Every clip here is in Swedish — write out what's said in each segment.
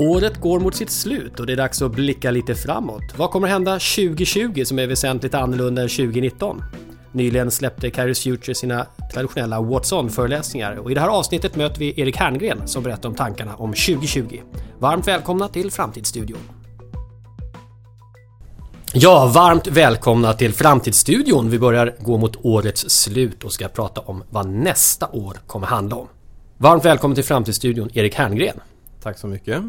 Året går mot sitt slut och det är dags att blicka lite framåt. Vad kommer hända 2020 som är väsentligt annorlunda än 2019? Nyligen släppte Kairos Future sina traditionella What's On-föreläsningar och i det här avsnittet möter vi Erik Herngren som berättar om tankarna om 2020. Varmt välkomna till Framtidsstudion! Ja, varmt välkomna till Framtidsstudion. Vi börjar gå mot årets slut och ska prata om vad nästa år kommer handla om. Varmt välkommen till Framtidsstudion, Erik Herngren. Tack så mycket.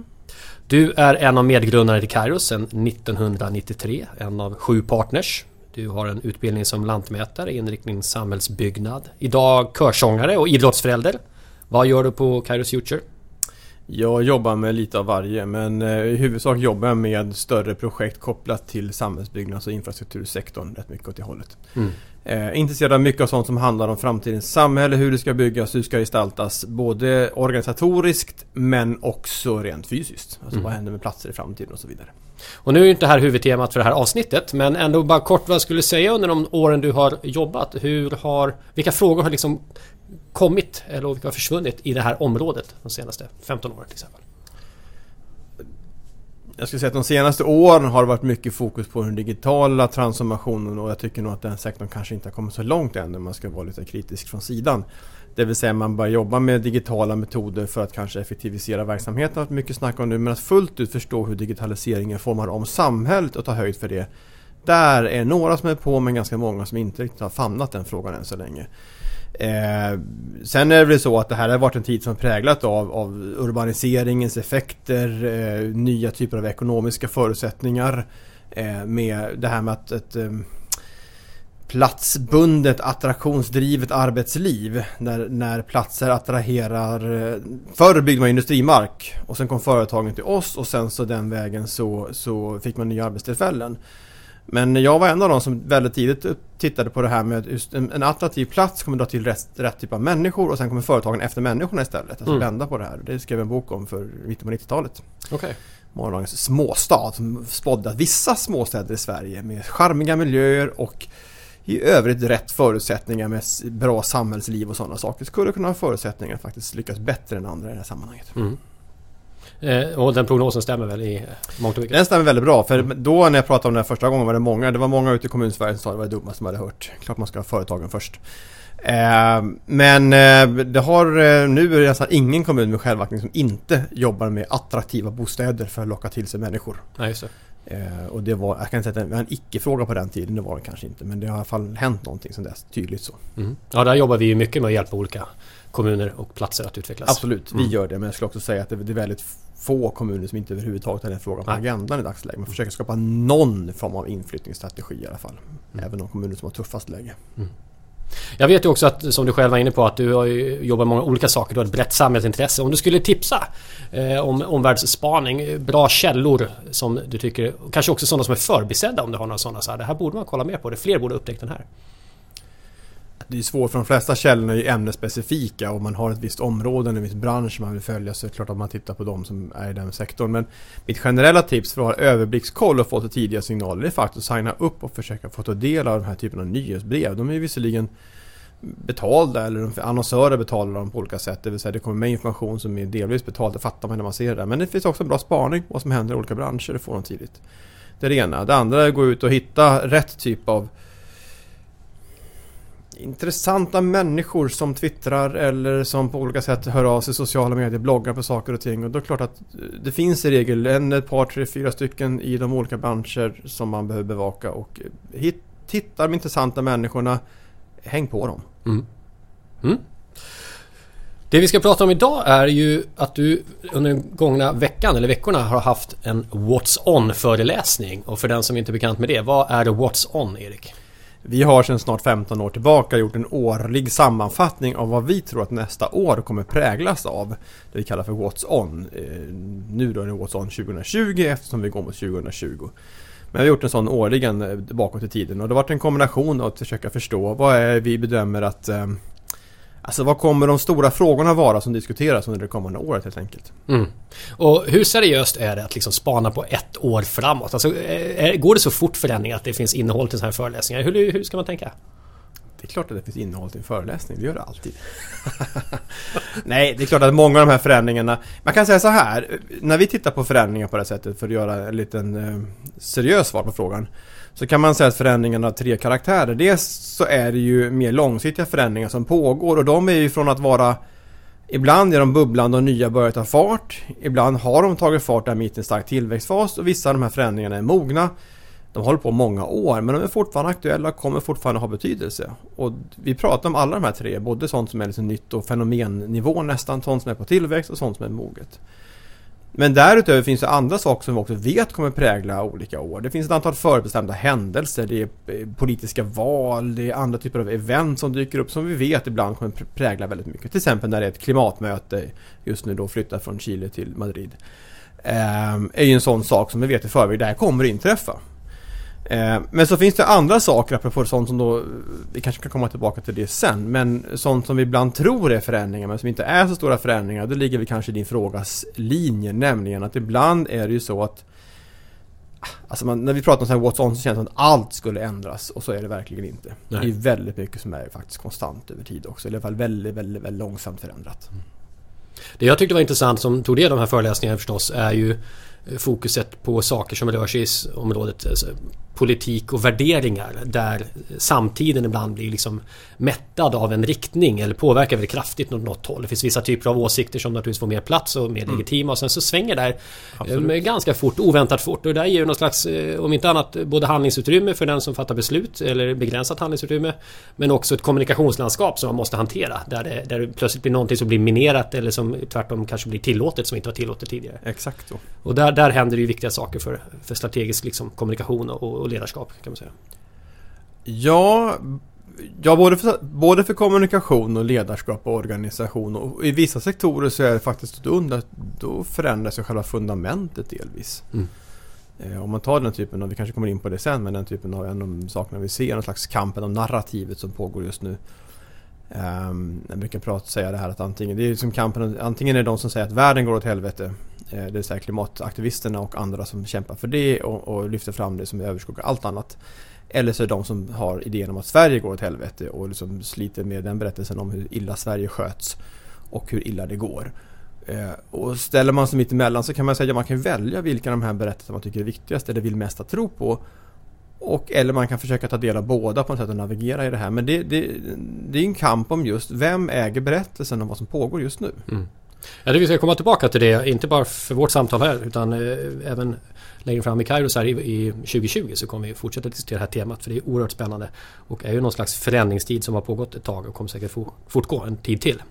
Du är en av medgrundarna till Kairos sedan 1993, en av sju partners. Du har en utbildning som lantmätare, inriktning samhällsbyggnad. Idag körsångare och idrottsförälder. Vad gör du på Kairos Future? Jag jobbar med lite av varje men eh, i huvudsak jobbar jag med större projekt kopplat till samhällsbyggnads och infrastruktursektorn rätt mycket åt det hållet. Mm. Eh, intresserad av mycket av sånt som handlar om framtidens samhälle, hur det ska byggas, hur det ska gestaltas. Både organisatoriskt men också rent fysiskt. Alltså mm. vad händer med platser i framtiden och så vidare. Och nu är ju inte det här huvudtemat för det här avsnittet men ändå bara kort vad skulle du säga under de åren du har jobbat? Hur har, vilka frågor har liksom kommit eller vilka har försvunnit i det här området de senaste 15 åren till exempel? Jag skulle säga att de senaste åren har det varit mycket fokus på den digitala transformationen och jag tycker nog att den sektorn kanske inte har kommit så långt än om man ska vara lite kritisk från sidan. Det vill säga man börjar jobba med digitala metoder för att kanske effektivisera verksamheten, har mycket snack om nu, men att fullt ut förstå hur digitaliseringen formar om samhället och ta höjd för det. Där är några som är på men ganska många som inte riktigt har famnat den frågan än så länge. Eh, sen är det väl så att det här har varit en tid som präglat av, av urbaniseringens effekter, eh, nya typer av ekonomiska förutsättningar. Eh, med det här med att ett eh, platsbundet attraktionsdrivet arbetsliv. När, när platser attraherar... Eh, förr byggde man industrimark och sen kom företagen till oss och sen så den vägen så, så fick man nya arbetstillfällen. Men jag var en av de som väldigt tidigt tittade på det här med just en, en attraktiv plats kommer dra till rätt, rätt typ av människor och sen kommer företagen efter människorna istället. Alltså mm. vända på det här. Det skrev jag en bok om för mitten på 90-talet. Okay. Morgondagens småstad som spådde att vissa småstäder i Sverige med charmiga miljöer och i övrigt rätt förutsättningar med bra samhällsliv och sådana saker skulle kunna ha förutsättningar att faktiskt lyckas bättre än andra i det här sammanhanget. Mm. Eh, och den prognosen stämmer väl i mångt och mycket? Den stämmer väldigt bra. För då när jag pratade om det här första gången var det många, det var många ute i kommunsverige som sa att det var det dummaste man hade hört. Klart man ska ha företagen först. Eh, men eh, det har nu är det nästan ingen kommun med självaktning som inte jobbar med attraktiva bostäder för att locka till sig människor. Ja, just det. och det var, jag kan inte säga att det var en icke-fråga på den tiden, det var det kanske inte. Men det har i alla fall hänt någonting sedan dess, tydligt så. Mm. Ja, där jobbar vi ju mycket med att hjälpa olika kommuner och platser att utvecklas. Absolut, vi mm. gör det. Men jag skulle också säga att det är väldigt få kommuner som inte överhuvudtaget har den frågan på agendan i dagsläget. Man försöker skapa någon form av inflyttningsstrategi i alla fall. Mm. Även de kommuner som har tuffast läge. Mm. Jag vet ju också att, som du själv var inne på, att du har jobbat med många olika saker. Du har ett brett samhällsintresse. Om du skulle tipsa eh, om omvärldsspaning, bra källor som du tycker, kanske också sådana som är förbisedda om du har några sådana. Så här, det här borde man kolla mer på. Det fler borde upptäcka den här det är svårt för de flesta källorna är ju ämnesspecifika och man har ett visst område, en viss bransch man vill följa så är det klart att man tittar på de som är i den sektorn. Men mitt generella tips för att ha överblickskoll och få till tidiga signaler är faktiskt att signa upp och försöka få ta del av den här typen av nyhetsbrev. De är visserligen betalda eller annonsörer betalar dem på olika sätt. Det vill säga det kommer med information som är delvis betald, det fattar man när man ser det. Men det finns också en bra spaning vad som händer i olika branscher, det får de tidigt. Det är det ena. Det andra är att gå ut och hitta rätt typ av intressanta människor som twittrar eller som på olika sätt hör av sig i sociala medier, bloggar på saker och ting. Och då är det klart att eh, det finns i regel en, ett par, tre, fyra stycken i de olika branscher som man behöver bevaka. Och eh, hit, titta de intressanta människorna, häng på dem. Mm. Mm. Det vi ska prata om idag är ju att du under den gångna veckan eller veckorna har haft en What's On föreläsning. Och för den som inte är bekant med det, vad är det What's On Erik? Vi har sedan snart 15 år tillbaka gjort en årlig sammanfattning av vad vi tror att nästa år kommer präglas av. Det vi kallar för What's On. Eh, nu då är det What's On 2020 eftersom vi går mot 2020. Men vi har gjort en sån årligen eh, bakåt i tiden och det har varit en kombination av att försöka förstå vad är vi bedömer att eh, Alltså vad kommer de stora frågorna vara som diskuteras under det kommande året helt enkelt? Mm. Och hur seriöst är det att liksom spana på ett år framåt? Alltså, är, går det så fort förändringar att det finns innehåll till sådana här föreläsningar? Hur, hur ska man tänka? Det är klart att det finns innehåll till en föreläsning, det gör det alltid. Nej, det är klart att många av de här förändringarna... Man kan säga så här, när vi tittar på förändringar på det här sättet för att göra en liten eh, seriös svar på frågan. Så kan man säga att förändringarna har tre karaktärer. Dels så är det ju mer långsiktiga förändringar som pågår och de är ju från att vara Ibland är de bubblande och nya börjar ta fart. Ibland har de tagit fart där mitt i en stark tillväxtfas och vissa av de här förändringarna är mogna. De håller på många år men de är fortfarande aktuella och kommer fortfarande ha betydelse. Och vi pratar om alla de här tre, både sånt som är liksom nytt och fenomennivå nästan, sånt som är på tillväxt och sånt som är moget. Men därutöver finns det andra saker som vi också vet kommer prägla olika år. Det finns ett antal förbestämda händelser, det är eh, politiska val, det är andra typer av event som dyker upp som vi vet ibland kommer prägla väldigt mycket. Till exempel när det är ett klimatmöte, just nu då flyttat från Chile till Madrid. Det är ju en sån sak som vi vet i förväg, det här kommer att inträffa. Eh, men så finns det andra saker apropå sånt som då Vi kanske kan komma tillbaka till det sen Men sånt som vi ibland tror är förändringar men som inte är så stora förändringar Det ligger vi kanske i din frågas linje Nämligen att ibland är det ju så att Alltså man, när vi pratar om så här what's on så känns det som att allt skulle ändras och så är det verkligen inte. Nej. Det är väldigt mycket som är faktiskt konstant över tid också. I alla fall väldigt, väldigt, väldigt långsamt förändrat. Mm. Det jag tyckte var intressant som tog del av de här föreläsningarna förstås är ju fokuset på saker som rör sig i området alltså politik och värderingar där samtiden ibland blir liksom mättad av en riktning eller påverkar väldigt kraftigt åt något håll. Det finns vissa typer av åsikter som naturligtvis får mer plats och mer mm. legitima och sen så svänger det här Absolut. ganska fort, oväntat fort och det där ger ju någon slags, eh, om inte annat, både handlingsutrymme för den som fattar beslut eller begränsat handlingsutrymme men också ett kommunikationslandskap som man måste hantera där det, där det plötsligt blir någonting som blir minerat eller som tvärtom kanske blir tillåtet som inte var tillåtet tidigare. Exakt så. Och där, där händer det ju viktiga saker för, för strategisk liksom, kommunikation och, och ledarskap kan man säga. Ja, ja både, för, både för kommunikation och ledarskap och organisation. Och I vissa sektorer så är det faktiskt då, då förändras ju själva fundamentet delvis. Mm. Eh, om man tar den typen av, vi kanske kommer in på det sen, men den typen av en av de sakerna vi ser, någon slags kampen om narrativet som pågår just nu. Um, jag brukar prata, säga det här att antingen, det är som kampen, antingen är det de som säger att världen går åt helvete Eh, det vill säga klimataktivisterna och andra som kämpar för det och, och lyfter fram det som överskuggar allt annat. Eller så är det de som har idén om att Sverige går åt helvete och liksom sliter med den berättelsen om hur illa Sverige sköts och hur illa det går. Eh, och ställer man sig mitt emellan så kan man säga att man kan välja vilka av de här berättelserna man tycker är viktigast eller vill mest att tro på. Och, eller man kan försöka ta del av båda på något sätt och navigera i det här. Men det, det, det är en kamp om just vem äger berättelsen om vad som pågår just nu. Mm. Ja, det vi ska komma tillbaka till det, inte bara för vårt samtal här utan eh, även längre fram i Kairos här i, i 2020 så kommer vi fortsätta diskutera det här temat för det är oerhört spännande och är ju någon slags förändringstid som har pågått ett tag och kommer säkert fortgå en tid till.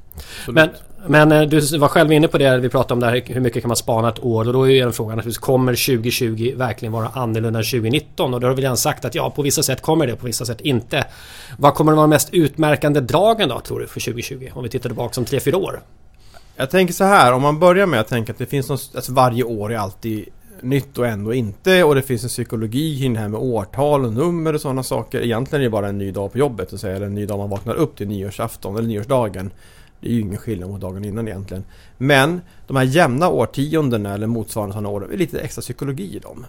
Men, men eh, du var själv inne på det, vi pratade om det här, hur mycket kan man spana ett år? Och då är ju en fråga naturligtvis, kommer 2020 verkligen vara annorlunda än 2019? Och då har vi redan sagt att ja, på vissa sätt kommer det, på vissa sätt inte. Vad kommer att vara mest utmärkande dragen då, tror du, för 2020? Om vi tittar tillbaka som 3-4 år? Jag tänker så här, om man börjar med att tänka att det finns något, alltså varje år är alltid nytt och ändå inte och det finns en psykologi kring det här med årtal och nummer och sådana saker. Egentligen är det bara en ny dag på jobbet och säga, eller en ny dag man vaknar upp till nyårsafton eller nyårsdagen. Det är ju ingen skillnad mot dagen innan egentligen. Men de här jämna årtiondena eller motsvarande sådana år, det är lite extra psykologi i dem.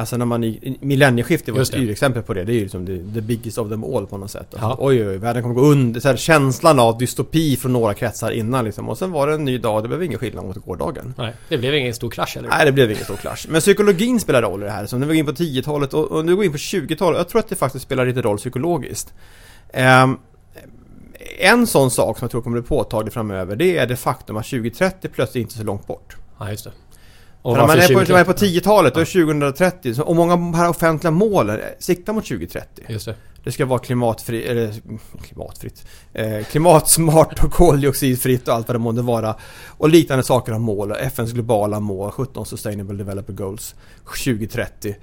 Alltså när man i millennieskiftet var ett styrexempel på det. Det är ju liksom the, the biggest of them all på något sätt. Alltså, Oj, oj, världen kommer gå under. Så här, känslan av dystopi från några kretsar innan liksom. Och sen var det en ny dag. Det blev ingen skillnad mot gårdagen. Nej, det blev ingen stor krasch eller? Nej, det blev ingen stor krasch. Men psykologin spelar roll i det här. Så nu går in på 10-talet och, och nu går in på 20-talet. Jag tror att det faktiskt spelar lite roll psykologiskt. Um, en sån sak som jag tror kommer bli påtaglig framöver det är det faktum att 2030 plötsligt inte är så långt bort. Ja, just det. Och man är på, man är på 10-talet, då är 2030. Och många av de här offentliga målen siktar mot 2030. Just det. Det ska vara klimatfri, eller klimatfritt. Eh, klimatsmart och koldioxidfritt och allt vad det måste vara. Och liknande saker av mål. FNs globala mål, 17 Sustainable Developer Goals 2030.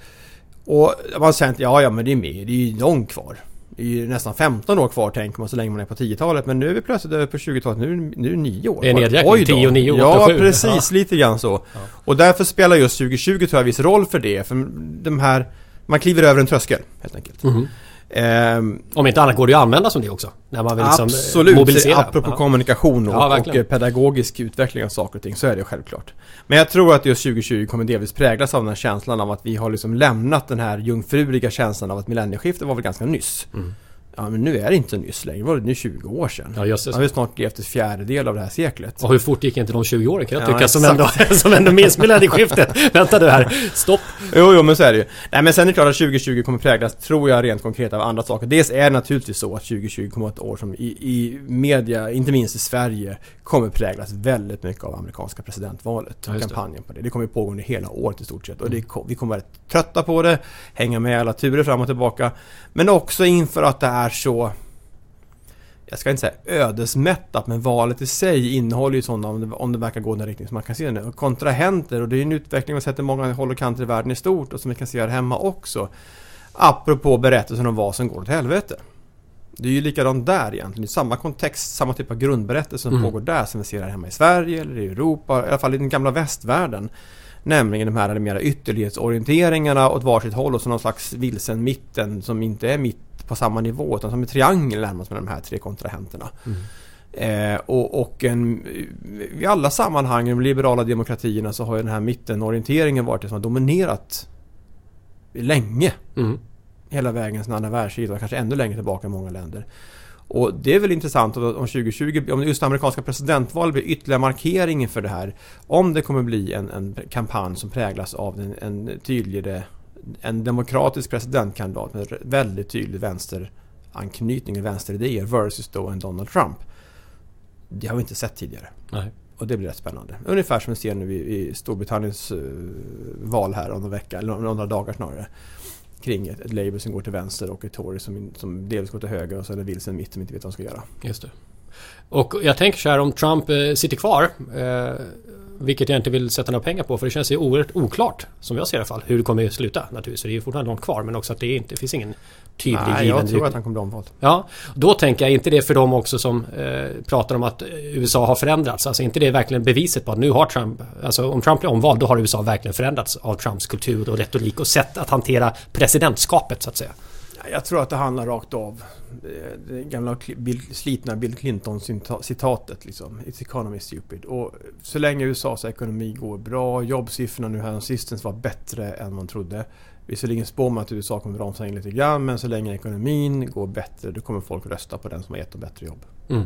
Och man säger att ja, ja men det är med, det är ju långt kvar. Det är ju nästan 15 år kvar tänker man så länge man är på 10-talet. Men nu är vi plötsligt över på 20-talet. Nu, nu är det 9 år Det är nedräkning. 10 och 9 8 Ja, 7. precis. Ja. Lite grann så. Ja. Och därför spelar just 2020 tror jag viss roll för det. För de här... Man kliver över en tröskel helt enkelt. Mm. Um, Om inte annat går det ju att använda som det också. När man vill liksom absolut, mobilisera. apropå ja. kommunikation och, ja, och, pedagogisk utveckling av saker och ting så är det självklart. Men jag tror att just 2020 kommer delvis präglas av den här känslan av att vi har liksom lämnat den här jungfruliga känslan av att millennieskiftet var väl ganska nyss. Mm. Ja men nu är det inte så nyss längre, det var det nu 20 år sedan. Ja, just det. har vi snart levt ett fjärdedel av det här seklet. Och hur fort gick inte de 20 åren kan jag Ja, tycka som ändå, som ändå minns millennieskiftet. Vänta du här, stopp. Jo, jo, men så är det ju. Nej, men sen är det klart att 2020 kommer präglas, tror jag, rent konkret av andra saker. Dels är det naturligtvis så att 2020 kommer att vara ett år som i, i media, inte minst i Sverige, kommer präglas väldigt mycket av amerikanska presidentvalet Ja, och det. kampanjen på det. Det kommer pågå under hela året i stort sett och det, ko- vi kommer vara trötta på det, hänga med alla turer fram och tillbaka. Men också inför att det är så jag ska inte säga ödesmättat, men valet i sig innehåller ju sådana, om det, om det verkar gå i den riktning som man kan se nu, kontrahenter och det är ju en utveckling vi har sett i många håll och kanter i världen i stort och som vi kan se här hemma också. Apropå berättelsen om vad som går åt helvete. Det är ju likadant där egentligen. Det är samma kontext, samma typ av grundberättelse som Mm. pågår där som vi ser här hemma i Sverige eller i Europa, i alla fall i den gamla västvärlden. Nämligen de här mera ytterlighetsorienteringarna åt varsitt håll och så någon slags vilsen mitten som inte är mitt på samma nivå utan som en triangel närmast med de här tre kontrahenterna. Mm. Eh, och, och en, i alla sammanhang i de liberala demokratierna så har den här mittenorienteringen varit det som har dominerat länge. Mm. Hela vägen sedan andra världskriget och kanske ännu längre tillbaka i många länder. Och det är väl intressant om om 2020, om just det amerikanska presidentvalet blir ytterligare markeringen för det här. Om det kommer bli en, en kampanj som präglas av en, en tydligare en demokratisk presidentkandidat med väldigt tydlig vänsteranknytning, vänsteridéer versus då en Donald Trump. Det har vi inte sett tidigare. Nej. Och det blir rätt spännande. Ungefär som vi ser nu i, i Storbritanniens eh, val här om någon vecka, eller några dagar snarare. Kring ett, ett Labour som går till vänster och ett Tory som, som delvis går till höger och så är det vilsen mitt som inte vet vad de ska göra. Just det. Och jag tänker så här om Trump eh, sitter kvar, eh, vilket jag inte vill sätta några pengar på för det känns ju oerhört oklart, som jag ser i alla fall, hur det kommer att sluta naturligtvis. Så det är ju fortfarande långt kvar men också att det inte det finns ingen tydlig Nej, given jag tror att han kommer bli omvald. Ja, då tänker jag inte det för dem också som eh, pratar om att eh, USA har förändrats. Alltså inte det verkligen beviset på att nu har Trump, alltså om Trump blir omvald då har USA verkligen förändrats av Trumps kultur och retorik och sätt att hantera presidentskapet så att säga. Jag tror att det handlar rakt av. Det, det gamla Bill, slitna Bill Clinton-citatet liksom. It's economy stupid. Och så länge USAs ekonomi går bra, jobbsiffrorna nu här sistens var bättre än man trodde. Visserligen spår man att USA kommer bromsa in lite grann, men så länge ekonomin går bättre, då kommer folk rösta på den som har gett dem bättre jobb. Mm.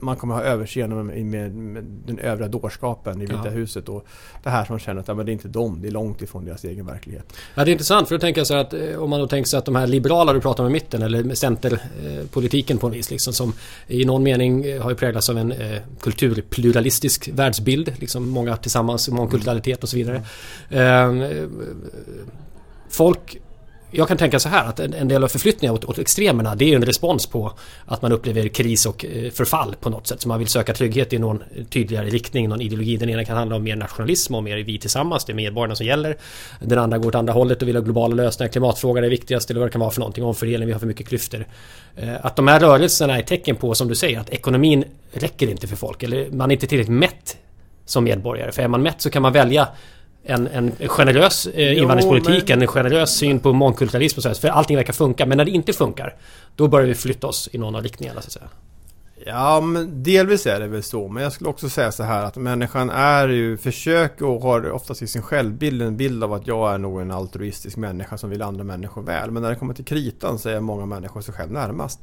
Man kommer ha överseende med, med, med den övriga dårskapen i Vita Ja. huset och det här som man känner att ja, men det är inte dem, det är långt ifrån deras egen verklighet. Ja, det är intressant för då tänker jag så här att eh, om man då tänker sig att de här liberala du pratar om i mitten eller centerpolitiken på en vis liksom som i någon mening eh, har ju präglats av en eh, kulturpluralistisk världsbild. Liksom många tillsammans, mångkulturalitet och så vidare. Eh, folk jag kan tänka så här att en en del av förflyttningar åt, åt extremerna det är en respons på att man upplever kris och eh, förfall på något sätt. Så man vill söka trygghet i någon tydligare riktning, någon ideologi. Den ena kan handla om mer nationalism och mer vi tillsammans, det är medborgarna som gäller. Den andra går åt andra hållet och vill ha globala lösningar, klimatfrågan är viktigast eller vad det kan vara för någonting, omfördelning, vi har för mycket klyftor. Eh, att de här rörelserna är tecken på, som du säger, att ekonomin räcker inte för folk eller man är inte tillräckligt mätt som medborgare. För är man mätt så kan man välja en, en generös eh, Jo, invandringspolitik, men- en generös syn på mångkulturalism och så här, för allting verkar funka. Men när det inte funkar, då börjar vi flytta oss i någon av riktningarna så att säga. Ja, men delvis är det väl så. Men jag skulle också säga så här att människan är ju, försöker och har oftast i sin självbild en bild av att jag är nog en altruistisk människa som vill andra människor väl. Men när det kommer till kritan så är många människor sig själv närmast.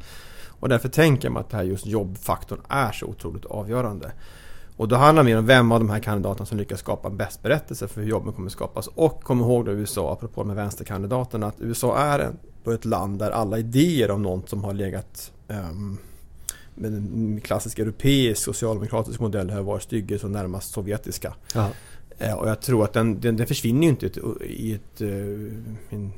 Och därför tänker man att det här just jobbfaktorn är så otroligt avgörande. Och då handlar det mer om vem av de här kandidaterna som lyckas skapa bäst berättelse för hur jobben kommer skapas. Och kom ihåg då USA, apropå med vänsterkandidaterna, att USA är en, då ett land där alla idéer om något som har legat ehm, med en klassisk europeisk socialdemokratisk modell har varit styggis och närmast sovjetiska. Ja. Eh, Och jag tror att den, den, den försvinner ju inte i ett, i ett, eh, en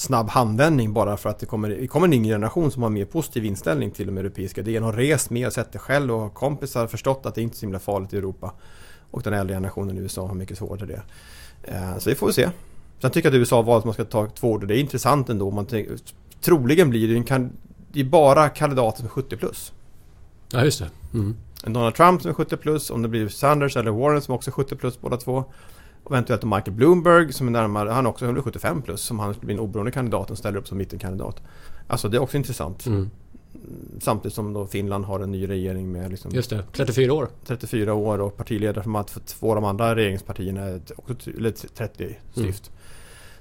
snabb handvändning bara för att det kommer, det kommer en yngre generation som har mer positiv inställning till de europeiska idéerna. Har rest mer, sett det själv och har kompisar förstått att det inte är så himla farligt i Europa. Och den äldre generationen i USA har mycket svårare det. Eh, Så det får vi se. Sen tycker jag att USA har valt att man ska ta två och det är intressant ändå. Man tänker, troligen blir det, en, kan- det är bara kandidater som är 70 plus. ja, just det. Mm. En Donald Trump som är 70 plus, om det blir Sanders eller Warren som också är 70 plus båda två. Och eventuellt Michael Bloomberg som är närmare, han är också 175 plus, som han skulle bli en oberoende kandidat och ställer upp som mittenkandidat. Alltså det är också intressant. Mm. Samtidigt som då Finland har en ny regering med liksom Just det, 34 år. 34 år och partiledare för två av de andra regeringspartierna är också ty- eller 30 styft.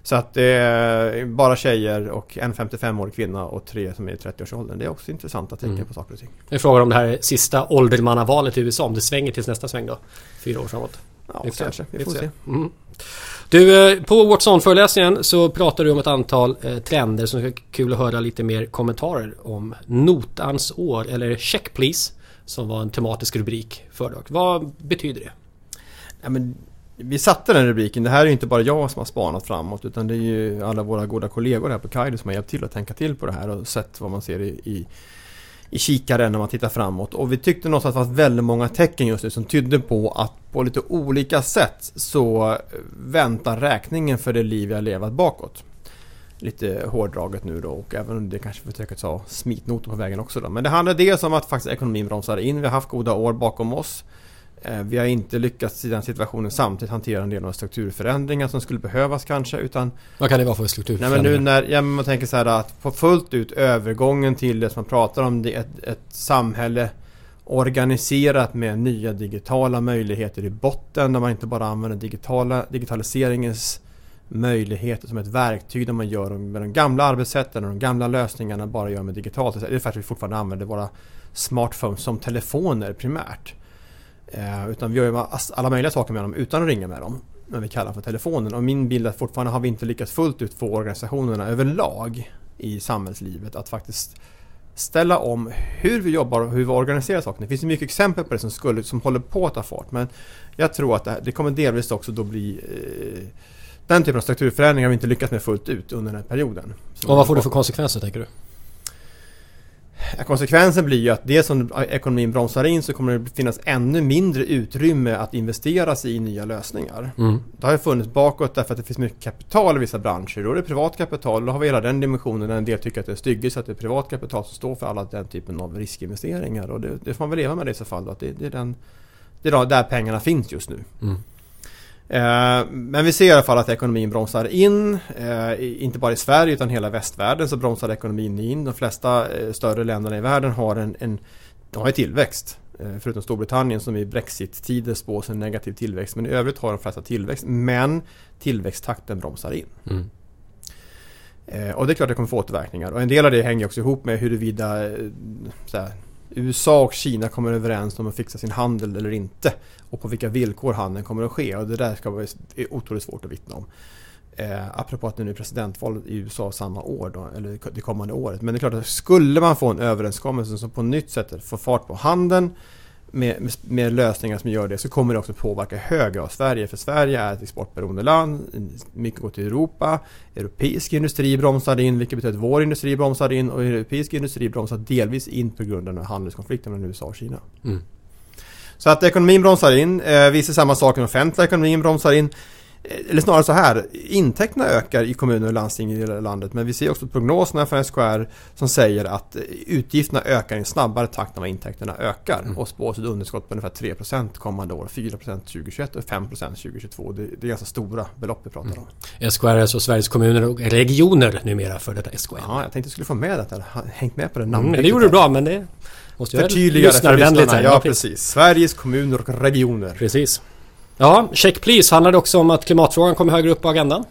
Så att det är bara tjejer och en 55-årig kvinna och tre som är i 30-årsåldern. Det är också intressanta tecken mm. på saker och ting. Jag frågar om det här sista åldermannavalet i USA, om det svänger tills nästa sväng då? Fyra år framåt. Ja, kanske. Vi får se. Mm. Du, eh, på Watson-föreläsningen så pratar du om ett antal eh, trender som är kul att höra lite mer kommentarer om. Notans år, eller Check Please, som var en tematisk rubrik föredrag. Vad betyder det? Ja, men vi satte den rubriken. Det här är ju inte bara jag som har spanat framåt utan det är ju alla våra goda kollegor här på Kaido som har hjälpt till att tänka till på det här och sett vad man ser i, i, i kikaren när man tittar framåt. Och vi tyckte någonstans att det var väldigt många tecken just nu som tydde på att på lite olika sätt så väntar räkningen för det liv jag levat bakåt. Lite hårdraget nu då och även om det kanske försöker ta smitnoter på vägen också då. Men det handlar dels om att faktiskt ekonomin bromsar in. Vi har haft goda år bakom oss. Eh, vi har inte lyckats i den situationen samtidigt hantera en del av strukturförändringar som skulle behövas kanske utan... Vad kan det vara för strukturförändringar? Nej, men nu när, ja, man tänker så här att på fullt ut övergången till det som man pratar om, det är ett, ett samhälle organiserat med nya digitala möjligheter i botten där man inte bara använder digitala, digitaliseringens möjligheter som ett verktyg där man gör med de gamla arbetssätten och de gamla lösningarna bara gör med digitalt. Det är för att vi fortfarande använder våra smartphones som telefoner primärt. Eh, utan vi gör ju alla möjliga saker med dem utan att ringa med dem. Men vi kallar för telefonen. Och min bild är att fortfarande har vi inte lyckats fullt ut få organisationerna överlag i samhällslivet att faktiskt ställa om hur vi jobbar och hur vi organiserar saker. Det finns mycket exempel på det som, skulle, som håller på att ta fart. Men jag tror att det, här, det kommer delvis också då bli eh, den typen av strukturförändringar har vi inte lyckats med fullt ut under den här perioden. Och vad får det för konsekvenser tänker du? Konsekvensen blir ju att det som ekonomin bromsar in så kommer det finnas ännu mindre utrymme att investeras i nya lösningar. Mm. Det har ju funnits bakåt därför att det finns mycket kapital i vissa branscher. Då är det privat kapital. Då har vi hela den dimensionen där en del tycker att det är styggis att det är privat kapital som står för alla den typen av riskinvesteringar. Och det, det får man väl leva med det i så fall. Då, att det, det, är den, det är där pengarna finns just nu. Mm. Eh, men vi ser i alla fall att ekonomin bromsar in. Eh, inte bara i Sverige utan hela västvärlden så bromsar ekonomin in. De flesta eh, större länderna i världen har en, en de har tillväxt. Förutom Storbritannien som i Brexit-tider spås en negativ tillväxt. Men i övrigt har de flesta tillväxt. Men tillväxttakten bromsar in. Mm. Och det är klart att det kommer få återverkningar. Och en del av det hänger också ihop med huruvida såhär, USA och Kina kommer överens om att fixa sin handel eller inte. Och på vilka villkor handeln kommer att ske. Och det där ska vara otroligt svårt att vittna om. Eh, apropå att det nu är presidentval i USA samma år, då, eller det kommande året. Men det är klart att skulle man få en överenskommelse som på nytt sätt får fart på handeln med, med, med, lösningar som gör det så kommer det också påverka högre av Sverige. För Sverige är ett exportberoende land. Mycket går till Europa. Europeisk industri bromsar in vilket betyder att vår industri bromsar in och europeisk industri bromsar delvis in på grund av handelskonflikten mellan USA och Kina. Mm. Så att ekonomin bromsar in. Eh, vi ser samma sak den offentliga ekonomin bromsar in. Eh, eller snarare så här, intäkterna ökar i kommuner och landsting i hela landet men vi ser också prognoserna från SKR som säger att utgifterna ökar i en snabbare takt än vad intäkterna ökar mm. och spås ett underskott på ungefär 3% kommande år, 4% 2021 och 5% 2022. Det, det är ganska stora belopp vi pratar om. Mm. SKR är alltså Sveriges kommuner och regioner numera för detta SKR. Ja, jag tänkte jag skulle få med detta, hängt med på det namnet. Mm, det gjorde du bra men det måste jag Förtydliga det för lyssnarna. Ja, precis. Sveriges kommuner och regioner. Precis. Ja, Check Please handlar det också om att klimatfrågan kommer högre upp på agendan?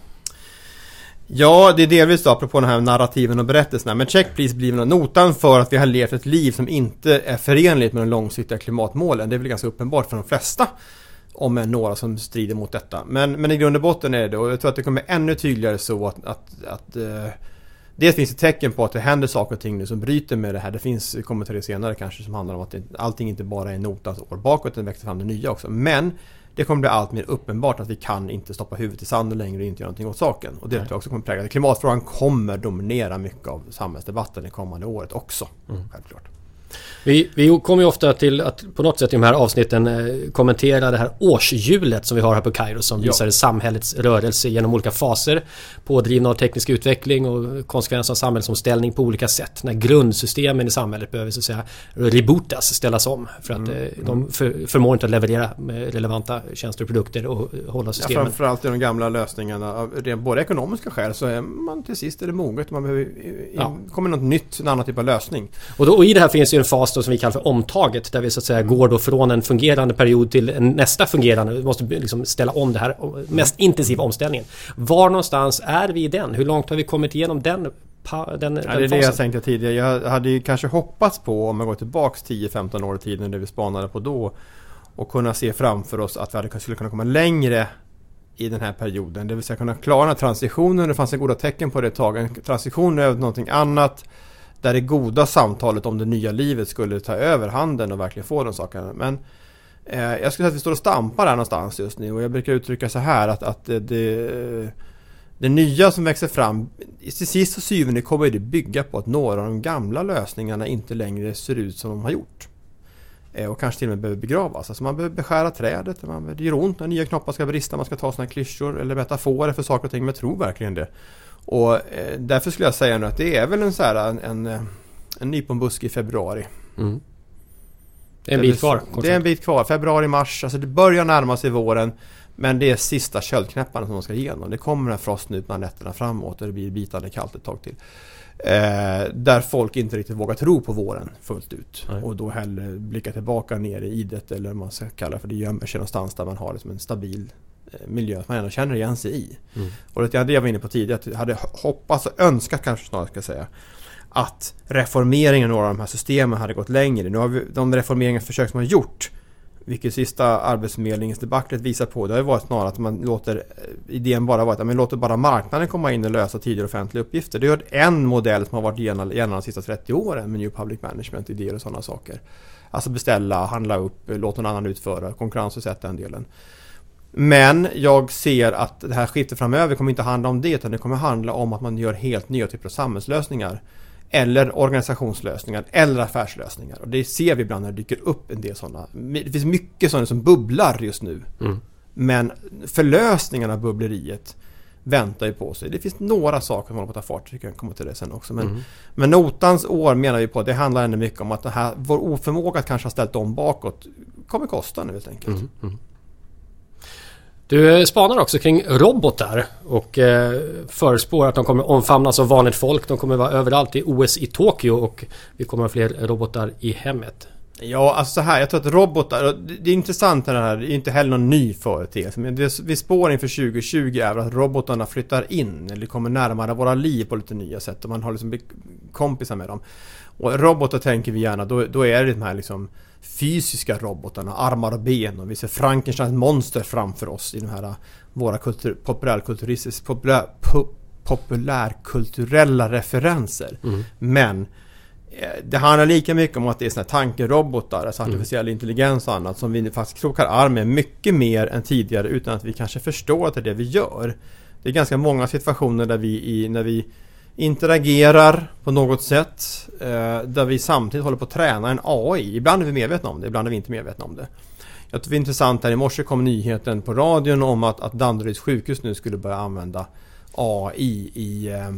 Ja, det är delvis då apropå den här narrativen och berättelserna. Men Check Please blir väl notan för att vi har levt ett liv som inte är förenligt med de långsiktiga klimatmålen. Det är väl ganska uppenbart för de flesta. Om än några som strider mot detta. Men, men i grund och botten är det och jag tror att det kommer ännu tydligare så att, att, att eh, Dels finns det tecken på att det händer saker och ting nu som bryter med det här. Det finns kommentarer senare kanske som handlar om att det, allting inte bara är notans år bakåt, det växer fram det nya också. Men det kommer bli allt mer uppenbart att vi kan inte stoppa huvudet i sanden längre och inte göra någonting åt saken. Och det tror jag också kommer prägla. Klimatfrågan kommer dominera mycket av samhällsdebatten det kommande året också. Mm. Självklart. Vi, vi kommer ju ofta till att på något sätt i de här avsnitten eh, kommentera det här årshjulet som vi har här på Kairo som visar ja. samhällets rörelse genom olika faser. Pådrivna av teknisk utveckling och konsekvenser av samhällsomställning på olika sätt. När grundsystemen i samhället behöver så att säga rebootas, ställas om. För att mm. Eh, de för, förmår inte att leverera relevanta tjänster och produkter och hålla systemen. Ja, framförallt i de gamla lösningarna. Av både ekonomiska skäl så är man till sist är det moget. Man behöver, ja. kommer något nytt, en annan typ av lösning. Och, då, och i det här finns ju ju en fas då som vi kallar för omtaget där vi så att säga går då från en fungerande period till en nästa fungerande. Vi måste liksom ställa om det här mest intensiva omställningen. Var någonstans är vi i den? Hur långt har vi kommit igenom den den, ja, det är det jag tänkte tidigare. Jag hade ju kanske hoppats på, om jag går tillbaks 10-15 år i tiden, det vi spanade på då, och kunna se framför oss att vi skulle kunna komma längre i den här perioden. Det vill säga kunna klara den här transitionen. Det fanns goda tecken på det ett tag. En transition över någonting annat. Där det goda samtalet om det nya livet skulle ta över handen och verkligen få de sakerna. Men eh, jag skulle säga att vi står och stampar här någonstans just nu. Och jag brukar uttrycka så här att, att det, det, det nya som växer fram, till sist och syvende kommer det bygga på att några av de gamla lösningarna inte längre ser ut som de har gjort. Eh, och kanske till och med behöver begravas. Alltså man behöver beskära trädet, man, det gör ont när nya knoppar ska brista, man ska ta sådana klyschor eller metaforer för saker och ting, men jag tror verkligen det. Och eh, därför skulle jag säga nu att det är väl en, så här, en, en, eh, en nyponbuske i februari. Mm. Det är en bit kvar. Det är en bit kvar. Februari, mars. Alltså det börjar närma sig våren. Men det är sista köldknäpparna som de ska igenom. Det kommer en frost nu bland nätterna framåt och det blir bitande kallt ett tag till. Eh, där folk inte riktigt vågar tro på våren fullt ut. Nej. Och då hellre blicka tillbaka ner i idet eller vad man ska kalla det för. Det gömmer sig någonstans där man har liksom en stabil miljö som man ändå känner igen sig i. Mm. Och det, jag var inne på tidigare, att jag hade hoppats och önskat kanske snarare ska jag säga att reformeringen av några av de här systemen hade gått längre. Nu har vi, de reformeringsförsök som har gjort vilket sista Arbetsförmedlingens debaclet visar på det har ju varit snarare att man låter eh, idén bara vara att man låter bara marknaden komma in och lösa tidigare offentliga uppgifter. Det är en modell som har varit gällande de sista 30 åren med New Public Management, idéer och sådana saker. Alltså beställa, handla upp, låta någon annan utföra, konkurrensutsätta den delen. Men jag ser att det här skiftet framöver kommer inte handla om det utan det kommer handla om att man gör helt nya typer av samhällslösningar. Eller organisationslösningar eller affärslösningar. Och det ser vi ibland när det dyker upp en del sådana. Det finns mycket sådana som bubblar just nu. Mm. Men förlösningarna av bubbleriet väntar ju på sig. Det finns några saker som håller på att ta fart. Vi kan komma till det sen också. Men, mm. men notans år menar vi på, det handlar ändå mycket om att det här, vår oförmåga att kanske ha ställt om bakåt kommer kosta nu helt enkelt. Mm. Du eh, spanar också kring robotar och eh, förespår att de kommer omfamnas av vanligt folk. De kommer vara överallt i OS i Tokyo och vi kommer ha fler robotar i hemmet. Ja, alltså så här. Jag tror att robotar, det är intressant det här, det är inte heller någon ny företeelse. Men det vi spår inför 2020 är att robotarna flyttar in eller kommer närmare våra liv på lite nya sätt. Och man har liksom kompisar med dem. Och robotar tänker vi gärna, då, då är det de här liksom fysiska robotarna, armar och ben och vi ser Frankensteins monster framför oss i de här våra kultur, populärkulturistiska populär, populärkulturella referenser. Mm. Men eh, det handlar lika mycket om att det är såna tankerobotar, alltså mm. artificiell mm. intelligens och annat som vi faktiskt krokar arm med mycket mer än tidigare utan att vi kanske förstår att det är det vi gör. Det är ganska många situationer där vi i, när vi interagerar på något sätt eh, där vi samtidigt håller på att träna en AI. Ibland är vi medvetna om det, ibland är vi inte medvetna om det. Jag tycker det är intressant här i morse kom nyheten på radion om att, att Danderyds sjukhus nu skulle börja använda AI i, eh,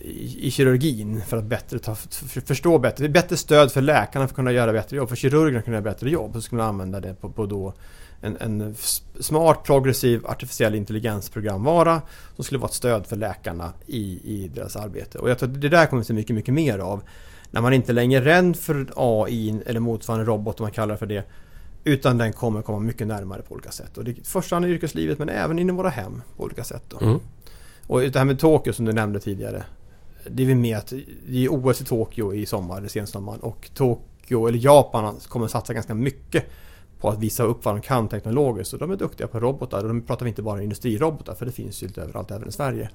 i, i kirurgin för att bättre ta, för, förstå bättre. Det är bättre stöd för läkarna för att kunna göra bättre jobb. För kirurgerna att kunna göra bättre jobb. Så skulle man använda det på, på då en, en, smart progressiv artificiell intelligensprogramvara som skulle vara ett stöd för läkarna i, i deras arbete. Och jag tror att det där kommer vi se mycket, mycket mer av. När man inte längre är rädd för AI eller motsvarande robot om man kallar det för det. Utan den kommer komma mycket närmare på olika sätt. Och det är först i yrkeslivet men även inom våra hem på olika sätt. Mm. Och det här med Tokyo som du nämnde tidigare. Det är vi med att det är OS i Tokyo i sommar, sensommaren. Och Tokyo, eller Japan, kommer satsa ganska mycket på att visa upp vad de kan teknologiskt. Och de är duktiga på robotar. Och då pratar vi inte bara industrirobotar, för det finns ju lite överallt, även i Sverige.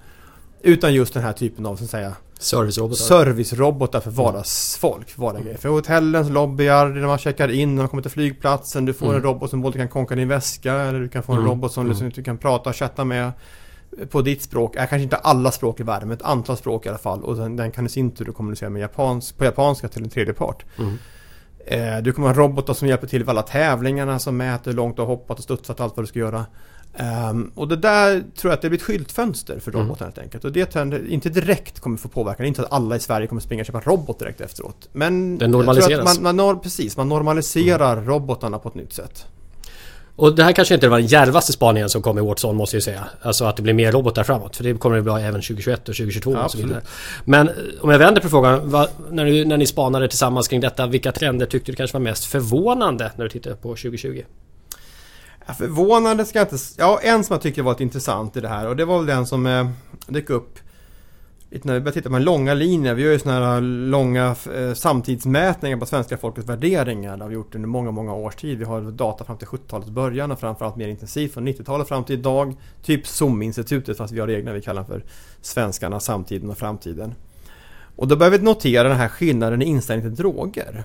Utan just den här typen av så att säga Servicerobotar. Servicerobotar för vardagsfolk. För, vardagsgrejer. för hotellens lobbyar, när man checkar in, när man kommer till flygplatsen. Du får mm. en robot som både kan konka din väska eller du kan få en mm. robot som mm. liksom, du kan prata och chatta med på ditt språk. Är kanske inte alla språk i världen, men ett antal språk i alla fall. Och den, den kan i sin tur kommunicera med japans, på japanska till en tredje part. Mm. Eh, du kommer ha robotar som hjälper till vid alla tävlingarna som mäter hur långt du har hoppat och studsat allt vad du ska göra. Um, och det där tror jag att det blir ett skyltfönster för mm. helt enkelt. Och det tänder, inte direkt kommer få påverkan. Inte att alla i Sverige kommer springa och köpa robot direkt efteråt. Men Den normaliseras. Man, man, precis, man normaliserar mm. robotarna på ett nytt sätt. Och det här kanske inte var den djärvaste spaningen som kom i Watson måste jag säga. Alltså att det blir mer robotar framåt. För det kommer det bli även 2021 och 2022 ja, och så vidare. Men eh, om jag vänder på frågan. Vad, när, du, när ni spanade tillsammans kring detta. Vilka trender tyckte du kanske var mest förvånande när du tittade på 2020? Ja, förvånande ska jag inte... Ja, en som jag tycker varit intressant i det här och det var väl den som eh, dök upp när vi börjar titta på den långa linjer. Vi gör ju sådana här långa eh, samtidsmätningar på svenska folkets värderingar. Det har vi gjort under många, många års tid. Vi har data fram till 70-talets början och framförallt mer intensivt från 90-talet fram till idag. Typ SOM-institutet fast vi har egna vi kallar för Svenskarna, samtiden och framtiden. Och då börjar vi notera den här skillnaden i inställning till droger.